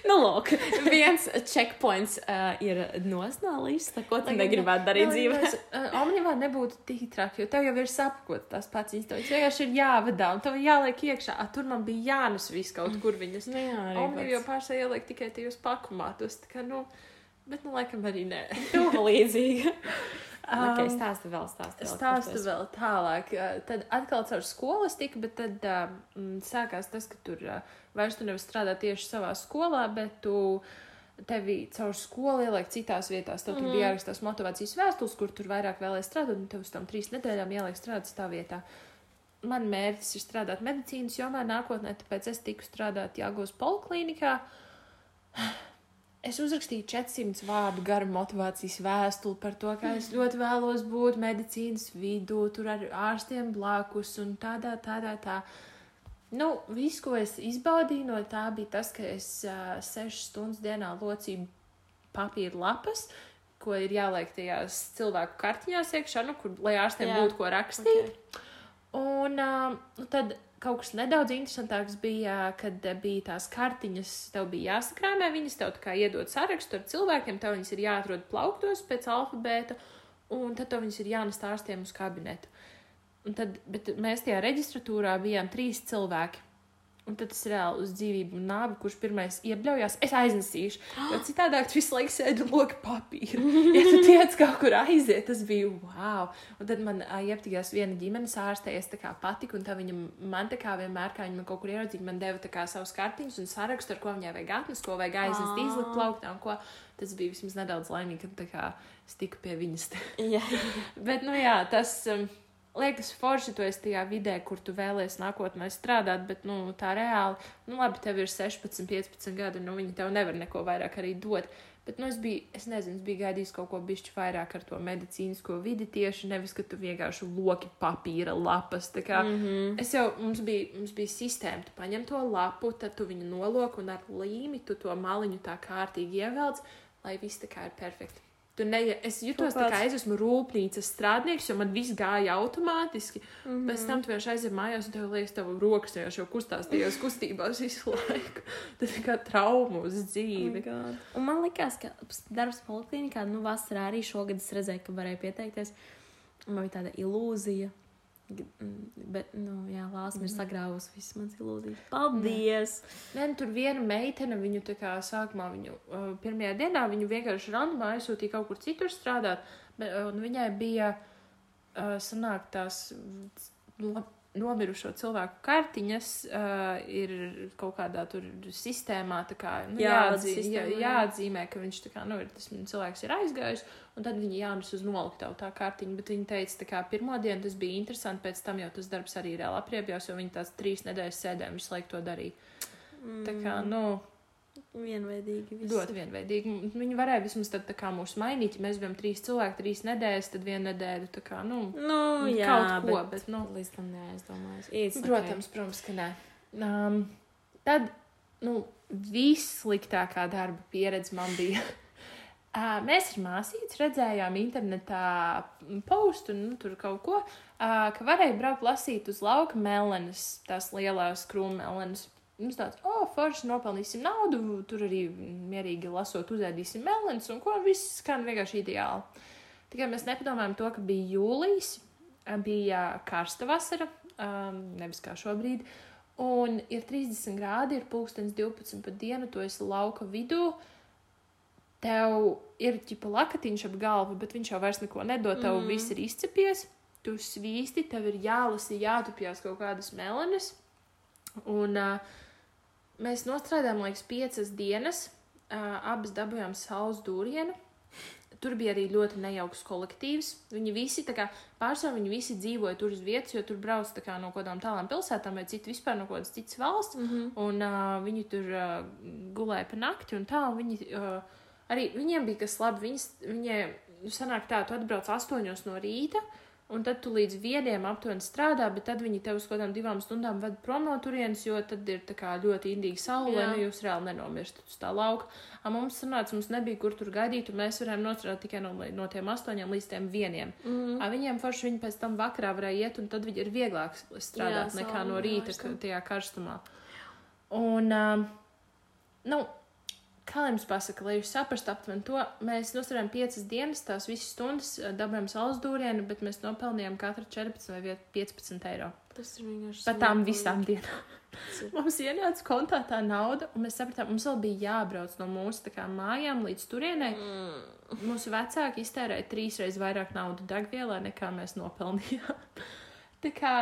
B: Nu, lūk, viens checkpoints uh, ir nost no lista. Ko tu negribētu darīt dzīvē?
C: uh, Omnivā nebūtu tik traki, jo tev jau ir sapakot tās pats īstenībā. vienkārši ir jāvedā, un tev jāliek iekšā. A, tur man bija jānes viss kaut kur viņas.
B: Nu, jā, arī
C: Omnivā jau pārsvarā ieliek tikai tajos pakumātos. Kā, nu, bet, nu, laikam arī nē.
B: Tuva līdzīga.
C: Um,
B: ok, stāsti vēl, stāsti vēl.
C: Stāstu vēl tālāk. Uh, Tad atkal caur skolas tika, bet tad mm, sākās tas, ka tur uh, vairs tu nevari strādāt tieši savā skolā, bet tu tevi caur skolu ieliek citās vietās. Tev tur
B: Mhm.
C: bija jāraksta tās motivācijas vēstules, kur tur vairāk vēlēs strādāt, un tev uz tam trīs nedēļām jāliek strādāt tā vietā. Man mērķis ir strādāt medicīnas jomā nākotnē, tāpēc es tiku strādāt Jāgos poliklīnikā. Es uzrakstīju 400 vārdu garu motivācijas vēstuli par to, ka es ļoti vēlos būt medicīnas vidū, tur ar ārstiem blakus un tādā, tādā, tā. Nu, viss, ko es izbaudīju no tā, bija tas, ka es uh, sešas stundas dienā locīju papīra lapas, ko ir jāliek tajās cilvēku kartiņās iekšā, nu, kur, lai ārstiem
B: Jā.
C: būtu ko rakstīt.
B: Okay.
C: Un uh, tad kaut kas nedaudz interesantāks bija, kad bija tās kartiņas, tev bija jāsakrāmē viņas, tev kā iedod sarakstu ar cilvēkiem, tev viņas ir jāatrod plauktos pēc alfabēta, un tad tev viņas ir jānest ārstiem uz kabinetu. Un tad, bet mēs tajā reģistratūrā bijām trīs cilvēki. Un tad tas ir reāli uz dzīvību un nāvi, kurš pirmais iebļaujās. Es aiznesīšu, jo citādi tu visu laiku sēdi un loki papīru. Ja tu tiec kaut kur aiziet, tas bija wow. Un tad man iepatikās viena ģimenes ārste, es tā kā patiku, un tā viņa man tā kā vienmēr, kā viņa man kaut kur ieraudzīja, man deva tā kā savus kartiņus un sarakstu, ar ko viņai vajag atnest, ko vajag aiznest, izlikt plauktā un ko. Tas bija vismaz nedaudz laimīgi, ka tā kā es tiku pie viņas.
B: Jā,
C: Bet, nu jā, tas um, liekas forši, tu esi tajā vidē, kur tu vēlēsies nākotnē strādāt, bet, nu, tā reāli, nu, labi, tev ir 16, 15 gadi, nu, viņi tev nevar neko vairāk arī dot. Bet, nu, es biju, es nezinu, es biju gaidījis kaut ko bišķi vairāk ar to medicīnisko vidi tieši, nevis, ka tu vienkārši loki papīra lapas. Tā kā mm -hmm. es jau, mums bija, mums bija sistēma, tu paņem to lapu, tad tu viņu nolok un ar līmi tu to maliņu tā kārtīgi ievelc, lai viss tā kā ir perfekti. Tu ne, es jutos tā, kā es esmu rūpnīcas strādnieks, jo man viss gāja automātiski. Mm
B: Mhm.
C: -hmm. Pēc tam tu vienkārši aizjūti mājās, un tev liekas, tev rokas jau jau kustās tajos kustībās visu laiku. Tas ir kā trauma uz dzīvi.
B: Un man liekas, ka darbs poliklinikā, nu, vasarā arī šogad es redzēju, ka varēja pieteikties. Man bija tāda ilūzija. Mm, Bet, nu, jā, Lāsma ir sagrāvusi visas manas ilūzijas. Paldies!
C: Nē, nu, tur viena meitene, viņu tā kā sākumā, viņu uh, pirmajā dienā, viņu vienkārši randomā aizsūtīja kaut kur citur strādāt, bet, un viņai bija uh, sanāk tās mm, no, nomirušo cilvēku kartiņas, uh, ir kaut kādā tur sistēmā, tā kā, nu,
B: Jāvada
C: jāatzīmē, jā,
B: sistēmā, jā.
C: jāatzīmē, ka viņš kā, nu, ir tas cilvēks ir aizgājis, un tad viņi jānes uz noliktavu tā kartiņa, bet viņi teica, tā kā pirmo dienu tas bija interesanti, pēc tam jau tas darbs arī reāli apriebjās, jo viņi tās trīs nedēļas sēdēm visu laiku to darīja. Tā kā, nu,
B: Vienveidīgi. viss.
C: ļoti vienveidīgi. Viņi varēja vismaz tad, kā mūs mainīt. Ja mēs bijām trīs cilvēki, trīs nedēļas, tad viena nedēļa. Tā kā, nu,
B: Nu, jā,
C: kaut ko,
B: bet,
C: bet, nu.
B: līdz tam neaizdomājos. It's
C: protams, protams, ka nē. Um, tad, nu, vissliktākā darba pieredze man bija. Uh, mēs ar māsīcu redzējām internetā postu, nu, tur kaut ko, uh, ka varēja braukt lasīt uz lauka melenes, tās lielās krūmelenes. Mums tāds, oh, forši nopelnīsim naudu, tur arī mierīgi lasot, uzēdīsim melenes, un ko viss skan vienkārši ideāli. Tikai mēs nepadomājam to, ka bija jūlijas, bija karsta vasara, um, nevis kā šobrīd, un ir 30 grādi, ir pulkstens 12 pa dienu, tu esi lauka vidū, tev ir ķipa lakatiņš ap galvu, bet viņš jau vairs neko nedod, tev mm. viss ir izcepies, tu svīsti, tev ir jālasa, jātupjās kaut kādas melenes, un uh, mēs nostrādājām, liekas, piecas dienas, uh, abas dabūjām saules dūrienu, Tur bija arī ļoti nejauks kolektīvs. Viņi visi, tā kā pārsvarā, viņi visi dzīvoja tur uz vietas, jo tur brauc kā no kaut kādām tālām pilsētām vai citu vispār no kādas citas valsts. Mm -hmm. Un uh, viņi tur uh, gulēja pa nakti un tā. Un viņi, uh, arī viņiem bija kas labi. Viņas, viņiem sanāk tā, tu atbrauc astoņos no rīta. Un tad tu līdz vieniem aptuveni strādā, bet tad viņi tev uz kaut kādām divām stundām ved prom no turienes, jo tad ir tā kā ļoti indīga saule, lai nu jūs reāli nenomirstat uz tā lauka. A, mums sanāca, mums nebija kur tur gaidīt, un mēs varējām nostrādāt tikai no, no tiem astoņiem līdz tiem vieniem. Mm. A, viņiem forši viņi pēc tam vakarā varēja iet, un tad viņi ir vieglāk strādāt
B: Jā,
C: nekā no rīta tajā karstumā. Un, uh, nu, jums pasaka, lai jūs saprastu aptuveni to, mēs nostrādājām piecas dienas, tās visas stundas, ā, dabūjām saules dūrienu, bet mēs nopelnījām katru 14 vai viet- 15 eiro.
B: Tas ir vienkārši.
C: Par tām visām dienām. Mums ienāca kontā tā nauda, un mēs sapratām, mums vēl bija jābrauc no mūsu kā, mājām līdz turienei.
B: Mm.
C: Mūsu vecāki iztērēja trīsreiz vairāk naudas degvielā, nekā mēs nopelnījām. tā kā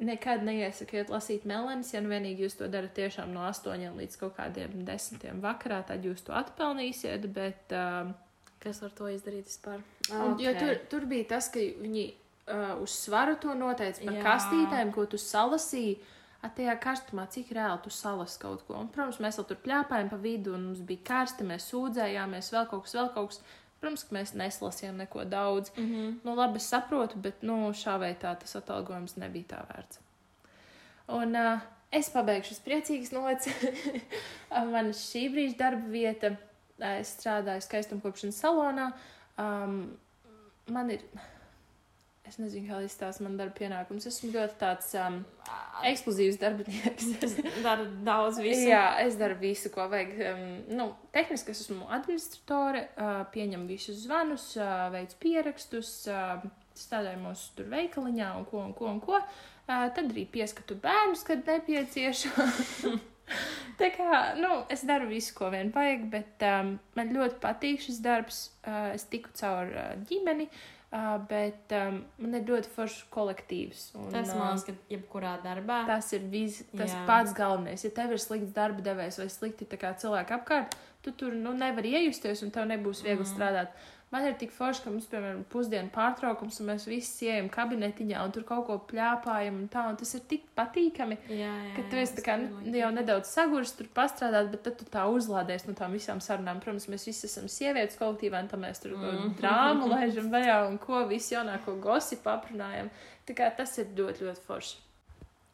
C: nekad neiesakiet lasīt melenes, ja nu vienīgi jūs to darat tiešām no 8 līdz kaut kādiem 10 vakarā, tad jūs to atpelnīsiet. Bet, um,
B: Kas var to izdarīt vispār?
C: Okay. Jo tur, tur bija tas, ka viņi uh, uz svaru to noteica par
B: Jā.
C: Kastītēm, ko tu salasīji. A, tajā karstumā, cik reāli tu salas kaut ko. Un, protams, mēs vēl tur plēpājām pa vidu, un mums bija karsti, mēs sūdzējāmies, vēl kaut kas, vēl kaut kas. Protams, ka mēs neslasījām neko daudz. Mm. -hmm. Nu, labi, es saprotu, bet nu, šā veidā tas atalgojums nebija tā vērts. Un uh, es pabeigšu uz priecīgas nots. Man šī brīža darba vieta, es strādāju skaistumkopšanas salonā. Um, man ir, es nezinu, kā izstāstīt man darba pienākumus. Esmu ļoti tāds um, ekskluzīvs darbinieks.
B: Dara daudz visu.
C: Jā, es daru visu, ko vajag. Um, nu, tehniski es esmu administratore, uh, pieņemu visus zvanus, uh, veicu pierakstus, uh, strādāju mūsu tur veikaliņā un ko un ko un ko. Uh, tad arī pieskatu bērnus, kad nepieciešams. Tā kā, nu, es daru visu, ko vien vajag, bet um, man ļoti patīk šis darbs. Uh, es tiku caur uh, ģimeni, uh, bet um, man ir ļoti foršs kolektīvs. Un,
B: Tas
C: uh,
B: man liekas, ka jebkurā darbā.
C: Tas ir vis, tas
B: Jā.
C: Pats galvenais. Ja tev ir slikts darba devējs vai slikti cilvēki apkārt, tu tur nu, nevari iejusties un tev nebūs viegli mm. strādāt. Man ir tik forši, ka mums, piemēram, pusdienu pārtraukums, un mēs visi ejam kabinetiņā un tur kaut ko plēpājam, un tā, un tas ir tik patīkami.
B: Jā, jā,
C: Ka tu esi tā kā, jau nedaudz sagurs, tur pastrādāt, bet tad tu tā uzlādēs no tām visām sarunām. Protams, mēs visi esam sievietes kolektīvā, un tam mēs tur mm. Drāmu laižam vaļā un ko visu jaunāko gosipu aprunājam. Tā kā tas ir ļoti, ļoti forši.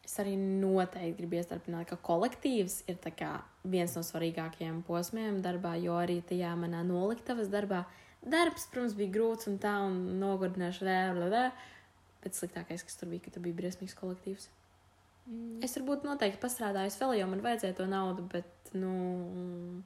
B: Es arī noteikti gribu iestarpināt, ka kolektīvs ir tā kā viens no svarīgākajiem posmiem darbā, jo arī tajā manā noliktavas darbā darbs, protams, bija grūts un tā, un nogurdināšu vēl, bet sliktākais, kas tur bija, ka tur bija briesmīgs kolektīvs.
C: Mm.
B: Es varbūt noteikti pastrādāju vēl, jo man vajadzēja to naudu, bet, nu,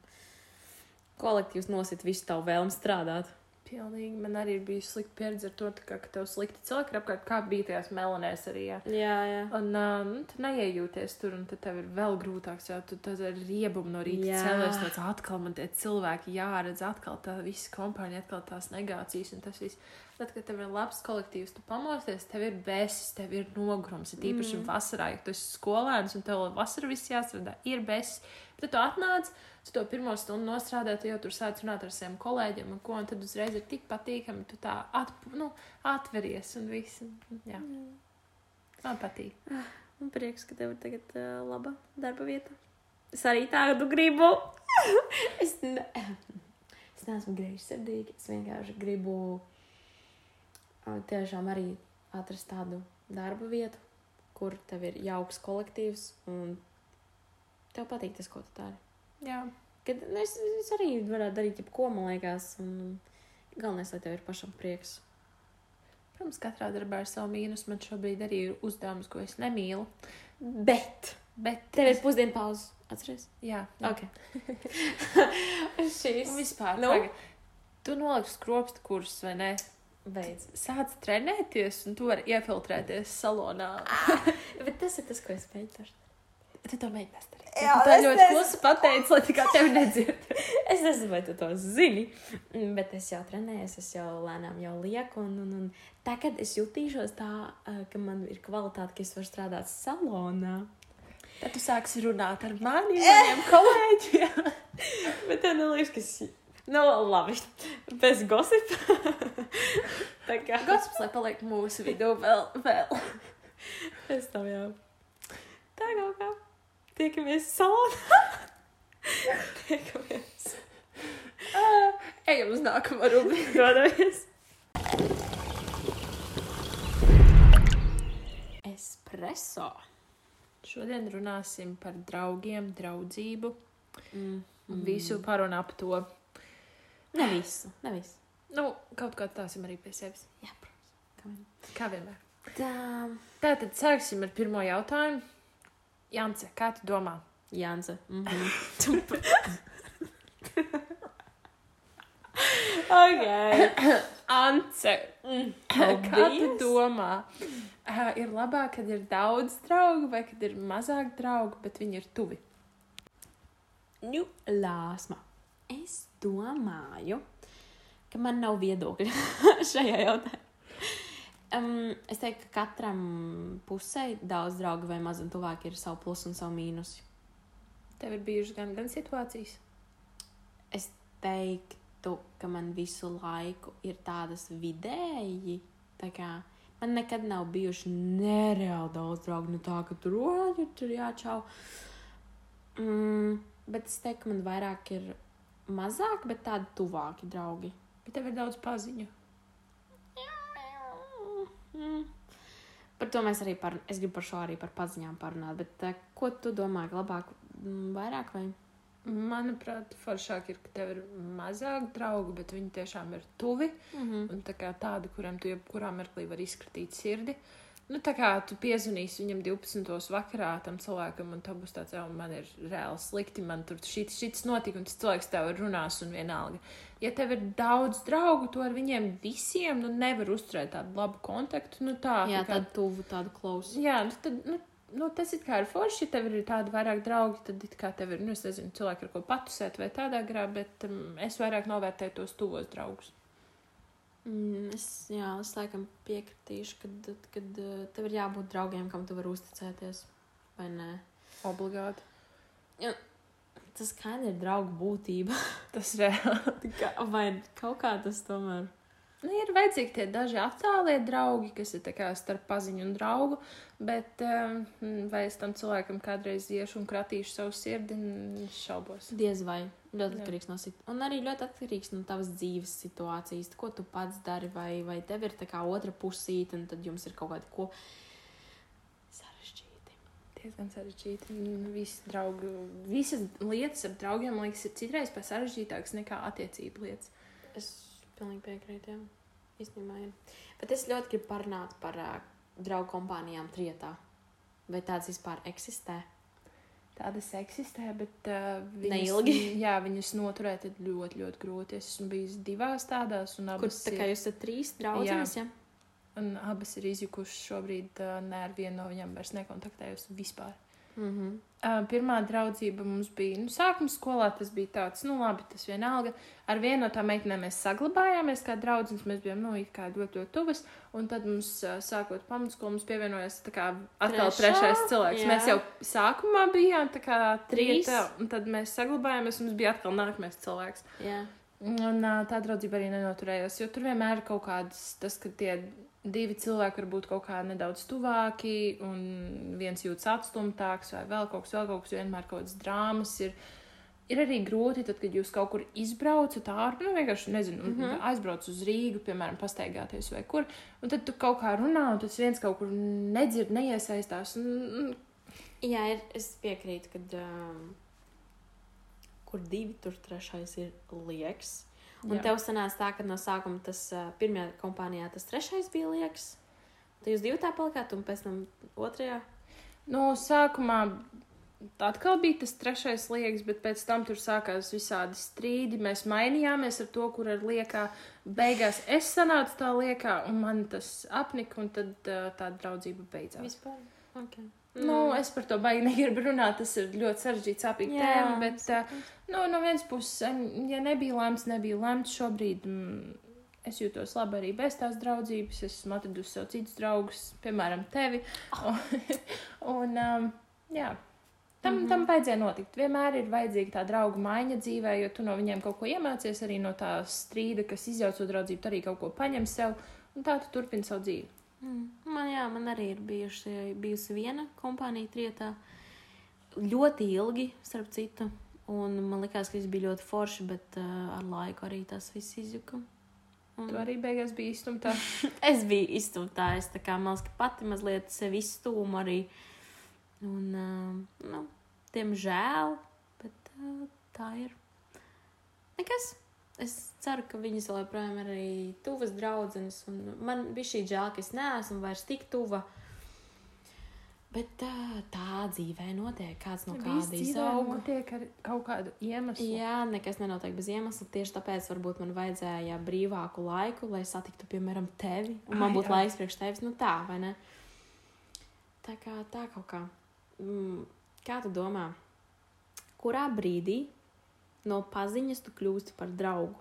B: kolektīvs nosit visu tavu vēlmu strādāt.
C: Pilnīgi. Man arī bijusi slikta pieredze ar to, kā, ka tev slikti cilvēki ir apkārt, kā bija tajās melanēs arī. Jā.
B: Jā, jā.
C: Un uh, nu, tu neiejūties tur, un tad tev ir vēl grūtāk. Jo tu tad ar riebumu no rīta
B: Jā.
C: cēlies, tāds atkal man tie cilvēki jāredz, atkal tā visa kompānija, atkal tās negācijas un tas viss. Tad, kad tev ir labs kolektīvs, tu pamosties, tev ir besis, tev ir nogurums. Ir īpaši mm. vasarā, ja tu esi skolēns un tev vasarā viss jāstrādā, ir besis. Tad tu atnāc, tu to pirmo stundu nostrādā, tu jau tur sāc runāt ar saviem kolēģiem, un, ko, un tad uzreiz ir tik patīkami, tu tā at, nu, atveries un viss. un- Jā, man patīk.
B: Man prieks, ka tev ir tagad uh, laba darba vieta. Es arī tādu gribu. es, ne... es neesmu greizsirdīga. Es vienkārši gribu uh, tiešām arī atrast tādu darba vietu, kur tev ir jauks kolektīvs un tev patīk tas, ko tu dari.
C: Jā.
B: Kad nu, es, es arī varētu darīt jebko, man liekas, un galvenais, lai tev ir pašam prieks.
C: Protams, katrā darbā ir savu mīnus. Man šobrīd arī ir uzdevums, ko es nemīlu.
B: Bet
C: Bet
B: tev ir pusdienu pauze. Atceries?
C: Jā, jā.
B: Ok. Šīs
C: vispār.
B: Nu?
C: Nu? Tu noliksi skropstu kursus, vai ne?
B: beidz.
C: Sāc trenēties, un tu vari iefiltrēties salonā.
B: Bet tas ir tas, ko es mēģināšu.
C: Tu to mēģināsi.
B: Jā,
C: tā ļoti klusi pateici, lai tikai tevi nedzird.
B: Es nezinu, vai tu to zini, bet es jau trenējos, es jau lēnām jau lieku. Un, un, un tagad es jutīšos tā, ā, ka man ir kvalitāte, ka es varu strādāt salonā.
C: Tad tu sāksi runāt ar mani, maniem kolēģiem.
B: Bet tev neliekas, ka es. Nu, labi. Bez gosipa. tā kā.
C: Gossips, lai paliek mūsu vidū vēl. vēl.
B: Es tam jau. Tā kaut kā. Tiekamies salonā. Tiekamies.
C: Uh, ejam uz nākamo rubriku.
B: Dodamies. Espreso.
C: Šodien runāsim par draugiem, draudzību
B: Mm.
C: un visu par un ap to.
B: Ne visu, ne visu.
C: Nu, kaut kā tāsim arī pie sevis.
B: Jā, protams.
C: Kā vienmēr.
B: Tā.
C: Tātad sāksim ar pirmo jautājumu. Jance, kā tu domā?
B: Janse. Mm -hmm. ok.
C: Ance,
B: Mm.
C: kā tu domā? Uh, ir labāk, kad ir daudz draugu vai kad ir mazāk draugu, bet viņi ir tuvi?
B: Nu, lāsma. Es domāju, ka man nav viedokļa šajā jautājumā. Um, es teiktu, ka katram pusē daudz draugu vai maz un tuvāk ir savu plusu un savu mīnusu.
C: Tev ir bijušas gan, gan situācijas.
B: Es teiktu, ka man visu laiku ir tādas vidēji. Tā kā man nekad nav bijuši nereāli daudz draugu. Nu, tā ka tur rodas, tur jāčau. Mm, bet es teiktu, ka man vairāk ir mazāk, bet tādi tuvāki draugi.
C: Bet tev ir daudz paziņu.
B: Mm. Par to mēs arī par, es gribu par šo arī par paziņām parunāt. Bet, uh, ko tu domā, labāk, mm, vairāk vai?
C: Manuprāt, foršāk ir, ka tev ir mazāk draugu, bet viņi tiešām ir tuvi.
B: Mm -hmm.
C: Un tā kā tādi, kuriem tu jebkurā mirklī vari izskatīt sirdi. Nu, tā kā tu piezvanīsi viņam 12. vakarā tam cilvēkam, un tā būs tāds, jau man ir reāli slikti, man tur šis, šis notika, un tas cilvēks tev runās, un vienalga. Ja tev ir daudz draugu, to ar viņiem visiem nu, nevar uzturēt tādu labu kontaktu. Nu, tā,
B: Jā,
C: tā kā-
B: tādu tuvu, tādu klausu.
C: Jā, nu, tad, nu, nu, tas ir kā ar forši. Ja tev ir tādi vairāk draugi, tad it kā tev ir, nu, es nezinu, cilvēki, ar ko patusēt vai tādā garā, bet um, es vairāk novērtēju tos tuvos draugus.
B: Mm, es, jā, es laikam piekritīšu, kad, kad uh, tev ir jābūt draugiem, kam tu vari uzticēties. Vai ne?
C: Obligāti.
B: Tas kā ir draugu būtība.
C: Tas reāli.
B: Vai kaut kā tas tomēr.
C: Nu, ir vajadzīgi tie daži attālie draugi, kas ir starp paziņu un draugu, bet um, vai es tam cilvēkam kādreiz iešu un kratīšu savu sirdi, šaubos.
B: Diez vai. Ļoti atkarīgs no situācijas. Un arī ļoti atkarīgs no tavas dzīves situācijas. Ko tu pats dari, vai, vai tev ir tā kā otra pusīte, un tad jums ir kaut kāda ko sarežģīta.
C: Diezgan sarežģīti. Visi draugi, visas lietas ar draugiem, man liekas, ir citreiz pat sarežģītākas nekā attiecību lietas.
B: Es pilnīgi piekrītu. Jā. Īstenībā, jā. Bet es ļoti gribu parunāt par uh, draugu kompānijām trietā. Vai tādas vispār eksistē?
C: Tādas eksistē, bet uh, viņas,
B: Neilgi.
C: Jā, viņas noturēt ir ļoti, ļoti grūti. Es esmu bijis divās tādās, un
B: Kur
C: abas,
B: tā kā
C: ir,
B: jūs esat trīs draudzenes? Jā.
C: un abas ir izjukušas šobrīd. Uh, ne ar vienu no viņām vairs nekontaktējos vispār.
B: Mm -hmm.
C: Uh, pirmā draudzība mums bija, nu, sākuma skolā tas bija tāds, nu, labi, tas vienalga. Ar vienu no tām meitenēm mēs saglabājāmies kā draudzenes, mēs bijām, nu, kā ļoti, ļoti tuvas. Un tad mums, uh, sākot pamatskolu, mums pievienojās tā kā atkal
B: Trešā?
C: trešais cilvēks.
B: Jā.
C: Mēs jau sākumā bijām tā kā
B: Trīs.
C: trieta, un tad mēs saglabājāmies, un mums bija atkal nākamais cilvēks.
B: jā.
C: Un uh, tā draudzība arī nenoturējās, jo tur vienmēr ir kaut kādas, tas, ka tie divi cilvēki var būt kaut kā nedaudz tuvāki, un viens jūtas atstumtāks, vai vēl kaut kas, vēl kaut kas, vienmēr kaut kādas drāmas ir. Ir arī grūti, tad, kad jūs kaut kur izbraucat ārpus, nu, vienkārši nezinu, mm. -hmm. aizbraucat uz Rīgu, piemēram, pastaigāties vai kur, un tad tu kaut kā runā, un tas viens kaut kur nedzird, neiesaistās. Un,
B: jā, ir, es piekrītu, ka um, kur divi, tur trešais ir liekas. Un
C: Jā.
B: tev sanāca tā, ka no sākuma tas pirmajā kompānijā tas trešais bija liekas. Tad jūs divi tā palikāt, un pēc tam otrajā.
C: Nu, sākumā atkal bija tas trešais liekas, bet pēc tam tur sākās visādi strīdi. Mēs mainījāmies ar to, kur ar liekā. Beigās es sanācu tā liekā, un man tas apnika, un tad tā draudzība beidzās.
B: Vispār. Okay.
C: Nu, es par to baigi negribu runāt. Tas ir ļoti sarežģīts, sāpīgs
B: Jā,
C: tēma. Bet, uh, nu, no vienas puses, ja nebija lemts, nebija lemts šobrīd. Mm, Es jūtos labi arī bez tās draudzības. Es esmu atradusi sev citus draugus, piemēram, tevi. Un, un um, jā, tam, mm -hmm. tam vajadzēja notikt. Vienmēr ir vajadzīga tā draugu maiņa dzīvē, jo tu no viņiem kaut ko iemācies arī no tā strīda, kas izjauc to draudzību, arī kaut ko paņem sev. Un tā tu turpini savu dzīvi.
B: Mm. Man, jā, man arī ir bijuši, bijusi viena kompānija trietā. Ļoti ilgi, starp citu. Un man liekas, ka tas bija ļoti forši, bet uh, ar laiku arī tas viss izjuka. Un
C: Tu arī beigās biji izstumta.
B: Es biju iztumta. Es tā kā man liekas, ka pati mazliet sevi izstūmu arī. Un, uh, nu, diemžēl, bet uh, tā ir. Nekas. Es ceru, ka viņas joprojām ir arī tuvas draudzenes. Man bija šī žēl, ka es neesmu vairs tik tuva. Bet uh, tā dzīvē notiek. Kāds no kāda izauga.
C: notiek ar kaut kādu iemeslu.
B: Jā, nekas nenotiek bez iemesla. Tieši tāpēc varbūt man vajadzēja brīvāku laiku, lai satiktu, piemēram, tevi. Un man būtu laiks priekš tevis. Nu tā, vai ne? Tā kā tā kaut kā. Mm, kā tu domā, kurā brīdī no paziņas tu kļūsti par draugu?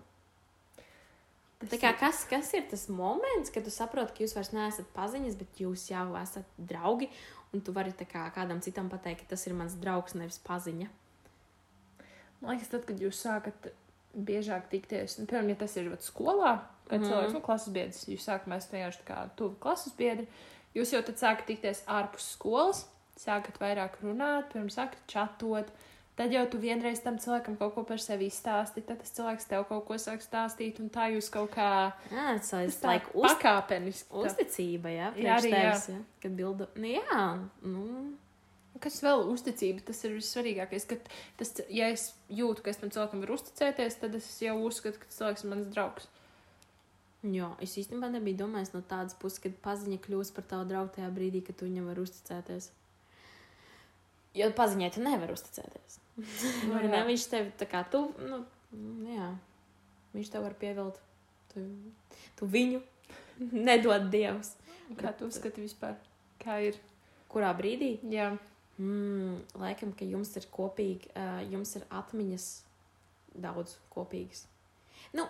B: Tā kā, kas, kas ir tas moments, kad tu saproti, ka jūs vairs neesat paziņas, bet jūs jau esat draugi, un tu vari kā kādam citam pateikt, ka tas ir mans draugs, nevis paziņa.
C: Man liekas, tad, kad jūs sākat biežāk tikties, nu, piemēram, ja tas ir vat, skolā, kad mm. -hmm. cilvēks, nu, klases biedrs, jūs sākat mēs vienkārši tā kā tuvi klases biedri, jūs jau tad sākat tikties ārpus skolas, sākat vairāk runāt, pirms sākat čatot. Tad jau tu vienreiz tam cilvēkam kaut ko par sevi stāsti, tad tas cilvēks tev kaut ko sāk stāstīt, un tā jūs kaut kā
B: Jā,
C: tā
B: like, uz,
C: pakāpeniski.
B: uzticība, jā,
C: Jā, arī,
B: tevis, jā. Kad bilda, nu jā, nu,
C: Kas vēl uzticība, tas ir vissvarīgākais. Kad tas, ja es jūtu, ka es tam cilvēkam varu uzticēties, tad es jau uzskatu, ka tas cilvēks ir mans draugs.
B: jā, es īstenībā nebiju domājis no tādas puses, kad paziņa kļūst par tavu draugu tajā brīdī, kad tu viņam vari uzticēties. Jo paziņai tu nevari uzticēties. Ne?
C: jā.
B: Viņš tev tā kā tu, nu, jā, viņš tev var pievilkt. Tu, tu viņu nedod dievs.
C: Kā tu uzskati vispār? Kā ir?
B: Kurā brīdī?
C: Jā,
B: Mm, laikam, ka jums ir kopīgi, uh, jums ir atmiņas daudz kopīgas. Nu,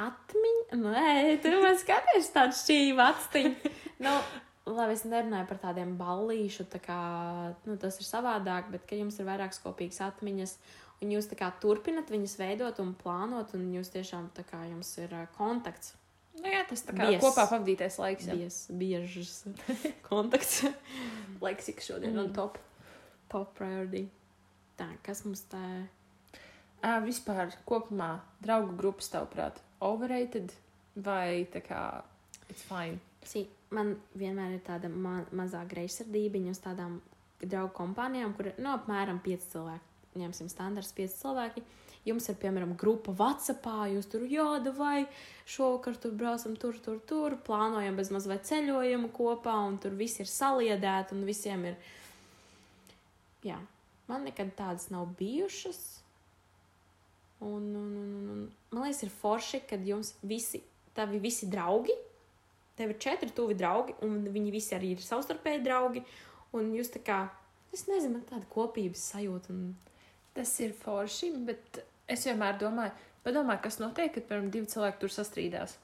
B: atmiņa, nē, tu man skaties tādu šķīvu atstiņu. nu, labi, es nerunāju par tādiem ballīšu, tā kā, nu, tas ir savādāk, bet ka jums ir vairākas kopīgas atmiņas, un jūs tā kā turpinat viņas veidot un plānot, un jūs tiešām tā kā jums ir uh, kontakts.
C: nu, jā tas tā kā
B: Bies.
C: kopā pavadītais laiks. Jā.
B: Bies, biežs kontakts.
C: Leksika šodien
B: Mm.
C: un top.
B: Top priority. Tā, kas mums tā ir?
C: À, vispār kopumā draugu grupas, tavuprāt, overrated vai tā kā it's fine?
B: Sī, man vienmēr ir tāda ma mazā greizsirdība uz tādām draugu kompānijām, kur ir no, apmēram 5 cilvēki. Ņemsim standarts 5 cilvēki. jums ir, piemēram, grupa WhatsAppā, jūs tur jāda vai šovakar tur braucam tur, tur, tur, plānojam bez maz vai ceļojumu kopā, un tur viss ir saliedēti, un visiem ir. Jā, man nekad tādas nav bijušas. Un, un, un, un man liekas, ir forši, kad jums visi, tavi visi draugi, tev ir četri tuvi draugi, un viņi visi arī ir savstarpēji draugi, un jūs tā kā, es nezinu, man tāda kopības sajūta. Un...
C: Tas ir forši, bet es vienmēr domāju, padomā, kas notiek, kad, piemēram, divi cilvēki tur sastrīdās.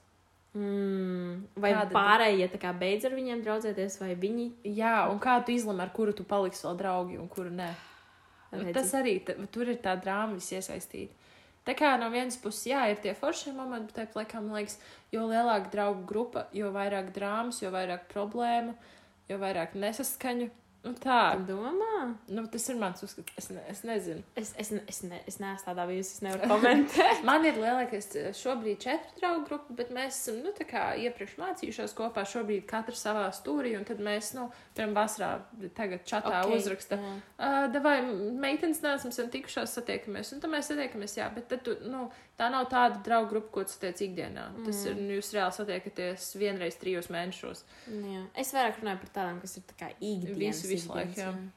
B: Mm, vai
C: Kāda-
B: pārējie tā kā beidz ar viņiem draudzēties, vai viņi
C: Jā, un kā tu izlemj, ar kuru tu paliksi vēl draugi un kuru nē?
B: Redzi.
C: Tas arī tur ir tā drāma viss iesaistīta. Tā kā no vienas puses, jā, ir tie foršie momenti, bet tāpat laikā man liekas, jo lielāka draugu grupa, jo vairāk drāmas, jo vairāk problēmu, jo vairāk nesaskaņu. Nu, tā,
B: domā?
C: nu, tas ir mans uzskats. Es, ne, es nezinu.
B: Es, es, es, ne, es neesmu tādā bijusi, es nevaru komentēt.
C: Man ir lielākais eh, šobrīd četru draugu grupa, bet mēs esam nu, iepriekš mācījušies kopā. Šobrīd katrs savā stūrī, un tad mēs, nu, piemēram, vasarā tagad čatā okay. uzrakstām.
B: jā.
C: Uh, vai meitenes nāc, mēs esam tikušās, satiekamies, un tad mēs satiekamies, jā, bet tad, tu, nu, tā nav tāda draugu grupa, ko tu satiec ikdienā. Mm. Tas ir, nu, jūs reāli satiekaties vienreiz trijos mēnešos.
B: Jā. Es vairāk runāju par tādām, kas ir tā kā ikdienas.
C: Visu- visu laiku,
B: ikdienas,
C: jā.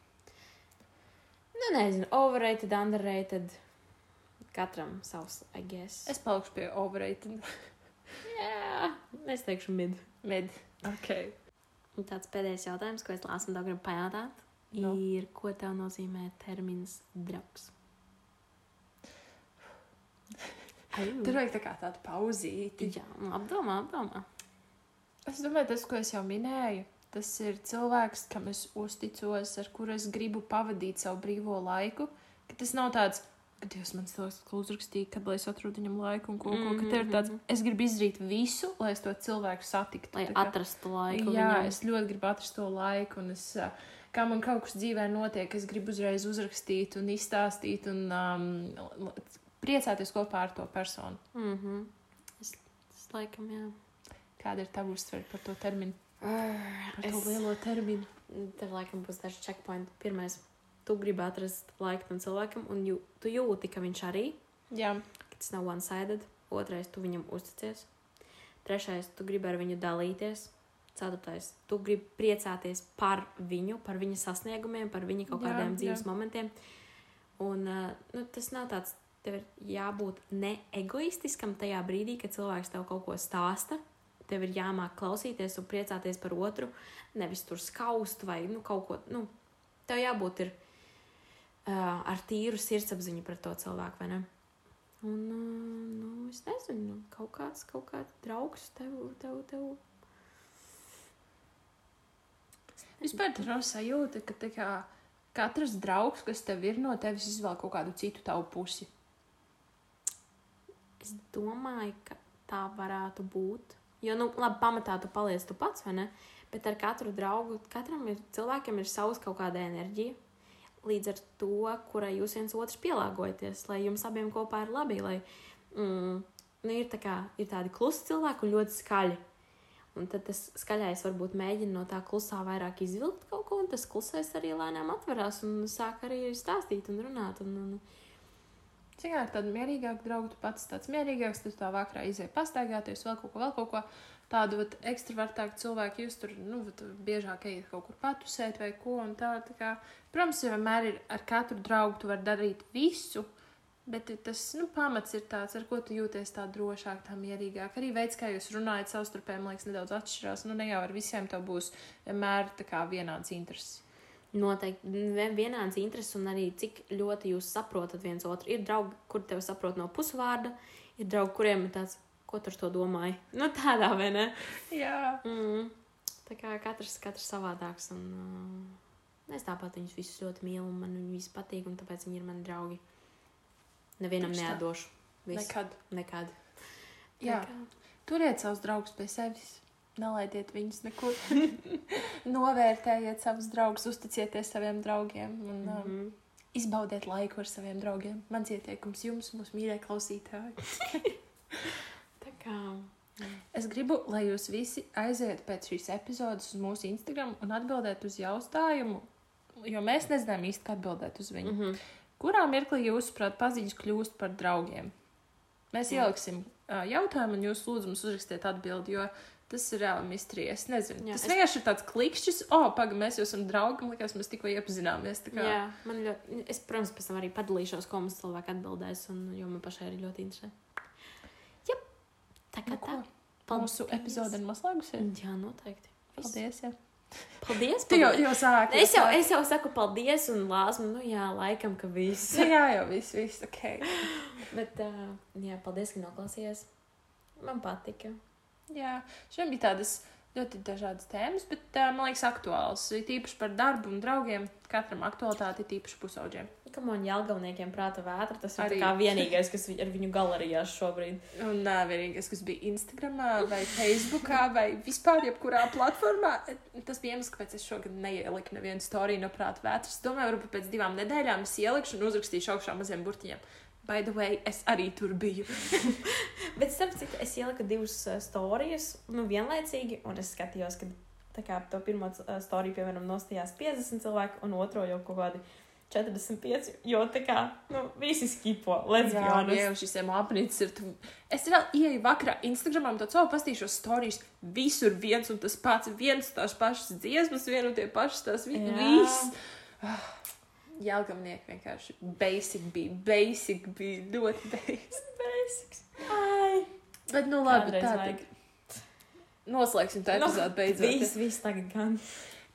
B: Nu, nezinu, overrated, underrated. Katram savs, I guess.
C: Es palikšu pie overrated.
B: Jā, es teikšu mid.
C: Med. Okay.
B: Un tāds pēdējais jautājums, ko es lāsu un tev gribu pajautāt,
C: Nu.
B: ir, ko tev nozīmē termins draugs? Ai,
C: Tur vajag tā kā tādu pauzīti.
B: Jā, nu, apdomā, apdomā.
C: Es domāju, tas, ko es jau minēju, tas ir cilvēks, kam es uzticos, ar kuru es gribu pavadīt savu brīvo laiku. Ka tas nav tāds, ka Dievs man cilvēks ko uzrakstīja, kad lai es atrodu viņam laiku un ko, ko. Ka tev ir tāds, es gribu izdarīt visu, lai es to cilvēku satiktu.
B: Lai
C: kā-
B: atrastu laiku.
C: Jā,
B: viņam.
C: es ļoti gribu atrast to laiku, un es, kā man kaut kas dzīvē notiek, es gribu uzreiz uzrakstīt un izstāstīt un um, priecāties kopā ar to personu.
B: Mm -hmm. es, es laikam, jā.
C: Kāda ir tava uztvere par to terminu? Par to
B: Es-
C: lielo terminu.
B: Tev laikam būs daži checkpointi. Pirmais, tu gribi atrast laiku tam cilvēkam, un jū, tu jūti, ka viņš arī,
C: Jā,
B: ka tas nav one-sided. Otrais, tu viņam uzticies. Trešais, tu gribi ar viņu dalīties. Ceturtais, tu gribi priecāties par viņu, par viņa sasniegumiem, par viņa kaut
C: Jā,
B: kādiem dzīves
C: jā.
B: momentiem. Un uh, nu, tas nav tāds, tev ir jābūt ne egoistiskam tajā brīdī, kad cilvēks tev kaut ko stāsta. Tev ir jāmāk klausīties un priecāties par otru, nevis tur skaust vai nu, kaut ko. Nu, tev jābūt ir, uh, ar tīru sirdsapziņu pret to cilvēku, vai ne? Un, uh, nu, es nezinu, nu, kaut kāds, kaut kāds draugs tev, tev, tev.
C: Vispār tā sajūta, ka kā, katrs draugs, kas tev ir, no tevis izvēl kaut kādu citu tavu pusi.
B: Es domāju, ka tā varētu būt. Jo, nu, labi, pamatā tu paliec tu pats, vai ne? Bet ar katru draugu, katram ir, cilvēkam ir savs kaut kāda enerģija. Līdz ar to, kurai jūs viens otrs pielāgojaties, lai jums abiem kopā ir labi. Lai, mm, nu, ir, tā kā, ir tādi klusi cilvēki un ļoti skaļi. Un tad tas skaļais varbūt mēģina no tā klusā vairāk izvilkt kaut ko, un tas klusais arī lēnām atverās un sāk arī stāstīt un runāt. Un, un,
C: Cik ar tādu mierīgāku draugu, tu pats tāds mierīgāks, tad tā vakarā izēja pastaigāties, vēl kaut ko, vēl kaut ko tādu vat, ekstravertāku cilvēku. Jūs tur nu, vat, biežāk ejat kaut kur patusēt vai ko. Tā, tā kā, protams, jau vienmēr ir ar katru draugu, tu vari darīt visu. Bet tas nu, pamats ir tāds, ar ko tu jūties tā drošāk, tā mierīgāk. Arī veids, kā jūs runājat savstarpēji, man liekas, nedaudz atšķirās. Nu, ne jau ar visiem tev būs vienmēr tā kā vienāds intereses.
B: Noteikti vien- vienāds intereses un arī cik ļoti jūs saprotat viens otru. Ir draugi, kur tevi saprot no pusvārda, ir draugi, kuriem ir tāds, ko tu ar to domāji. Nu, tādā vai ne?
C: Jā,
B: Mm. Tā kā katrs, katrs savādāks. Un, uh, es tāpat viņus visus ļoti mīlu, un man viņi visi patīk, un tāpēc viņi ir mani draugi. Nevienam neatdošu. Visu.
C: nekad.
B: Nekad.
C: Jā.
B: Kā-
C: Turiet savus draugus pie sevis. Nelaidiet viņus nekur. Novērtējiet savus draugus, uzticieties saviem draugiem un mm -hmm. um,
B: Mhm.
C: izbaudiet laiku ar saviem draugiem. Mans ieteikums jums, mūsu mīļie klausītāji.
B: Tā kā.
C: Es gribu, lai jūs visi aiziet pēc šīs epizodes uz mūsu Instagram un atbildēt uz jautājumu, jo mēs nezinām īsti, kā atbildēt uz viņu.
B: Mm -hmm.
C: Kurā mirklī jūsuprāt paziņas kļūst par draugiem? Mēs
B: Jā.
C: ieliksim uh, jautājumu, un jūs lūdzu mums uzrakstiet atbildi, jo tas ir reāli mistrija. Es nezinu.
B: Jā,
C: tas
B: es-
C: vienkārši ir tāds klikšķis, oh, pagaidi, mēs jau esam draugi, man liekas, mēs tikko iepazināmies. kā-
B: Jā, man ļoti, es, protams, pēc tam arī padalīšos, ko mums cilvēki atbildēs, un, jo man pašai arī ļoti interesē. Jā, tā kā
C: Nu,
B: tā.
C: ko? Mūsu epizode ir noslēgusies.
B: Jā, noteikti.
C: Paldies! Jā.
B: Paldies!
C: Tu jau,
B: paldies.
C: jau sāki.
B: Es jau, es jau saku paldies un lāsmu, nu jā, laikam, ka viss.
C: Nu, jā, jau viss, viss ok.
B: Bet, uh, jā, paldies, ka noklausījāties. Man patika.
C: Jā, šiem bija tādas ļoti dažādas tēmas, bet uh, man liekas, aktuāls. Ir tīpaši par darbu un draugiem. Katram aktualitāte ir tīpaši pusauģiem.
B: Kam man jāgalniekiem prāta vētra, tas ir kā vienīgais, kas vi- ar viņu galerijās šobrīd.
C: Un uh, vienīgais, kas bija Instagram vai Facebook vai vispār jebkurā platformā, tas bija iemesls, kāpēc es šogad neieliku nevienu storiju no prāta vētras. Domāju, varbūt pēc divām nedēļām es ielikšu un uzrakstīšu augšā maziem burtiņiem. By the way, es arī tur biju.
B: Bet, starp citu, es ieliku divas uh, stāstus, nu, vienlaicīgi, un es skatījos, ka kā to pirmo uh, storiju, piemēram, nostājās 50 cilvēku, un otro jau kaut kādi 45. Jo tā kā, nu, visi skipo, let's be
C: Jā,
B: honest.
C: jau šis emocijas ir. Tu... Es vēl ieeju vakarā Instagramā, tad savu pastīšos stāstus. Visur viens un tas pats, viens tās pašas dziesmas, viena un tie pašas tās vi
B: Jā.
C: viss. Jēlgamnieki vienkārši basic bija, basic bija ļoti basic.
B: Basics. Ai,
C: Bet, nu, labi,
B: Kādreiz
C: tā
B: vajag.
C: tad. Noslēgsim tā epizode beidzot.
B: Viss, viss tagad gan.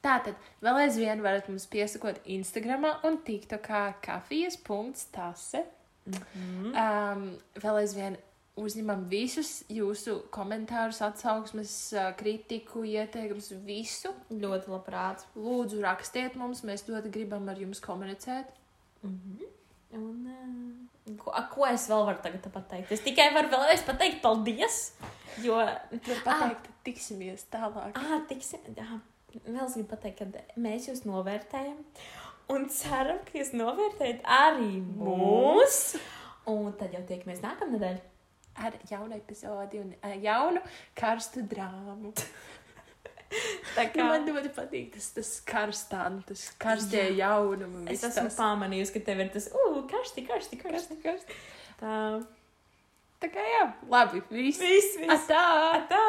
C: Tātad, vēl aizvien varat mums piesakot Instagram un TikTokā kafijas.tase.
B: Mm.
C: Um, vēl aizvien uzņemam visus jūsu komentārus, atsauksmes, kritiku, ieteikumus, visu.
B: Ļoti labprāt.
C: Lūdzu, rakstiet mums, mēs ļoti gribam ar jums komunicēt.
B: Mm -hmm. Un, uh, ko, a, ko es vēl varu tagad pateikt? Es tikai varu vēlreiz pateikt paldies, jo...
C: Tur pateikt, tiksimies tālāk.
B: Ah, tiksim, jā, vēl es gribu pateikt, ka mēs jūs novērtējam un ceram, ka jūs novērtējat arī mūs. Un tad jau tiekamies nākamnedēļ
C: ar jaunu epizodi un uh, jaunu karstu drāmu.
B: Tā
C: kā man ļoti patīk tas, tas karstāns, nu, tas karstie Jā. jaunumi.
B: Es esmu
C: tas...
B: pamanījusi, ka tev ir tas, uh, karsti, karsti, karsti.
C: karsti, karsti.
B: Tā.
C: Tā kā jā, labi, viss.
B: Viss, viss.
C: Atā.
B: Atā.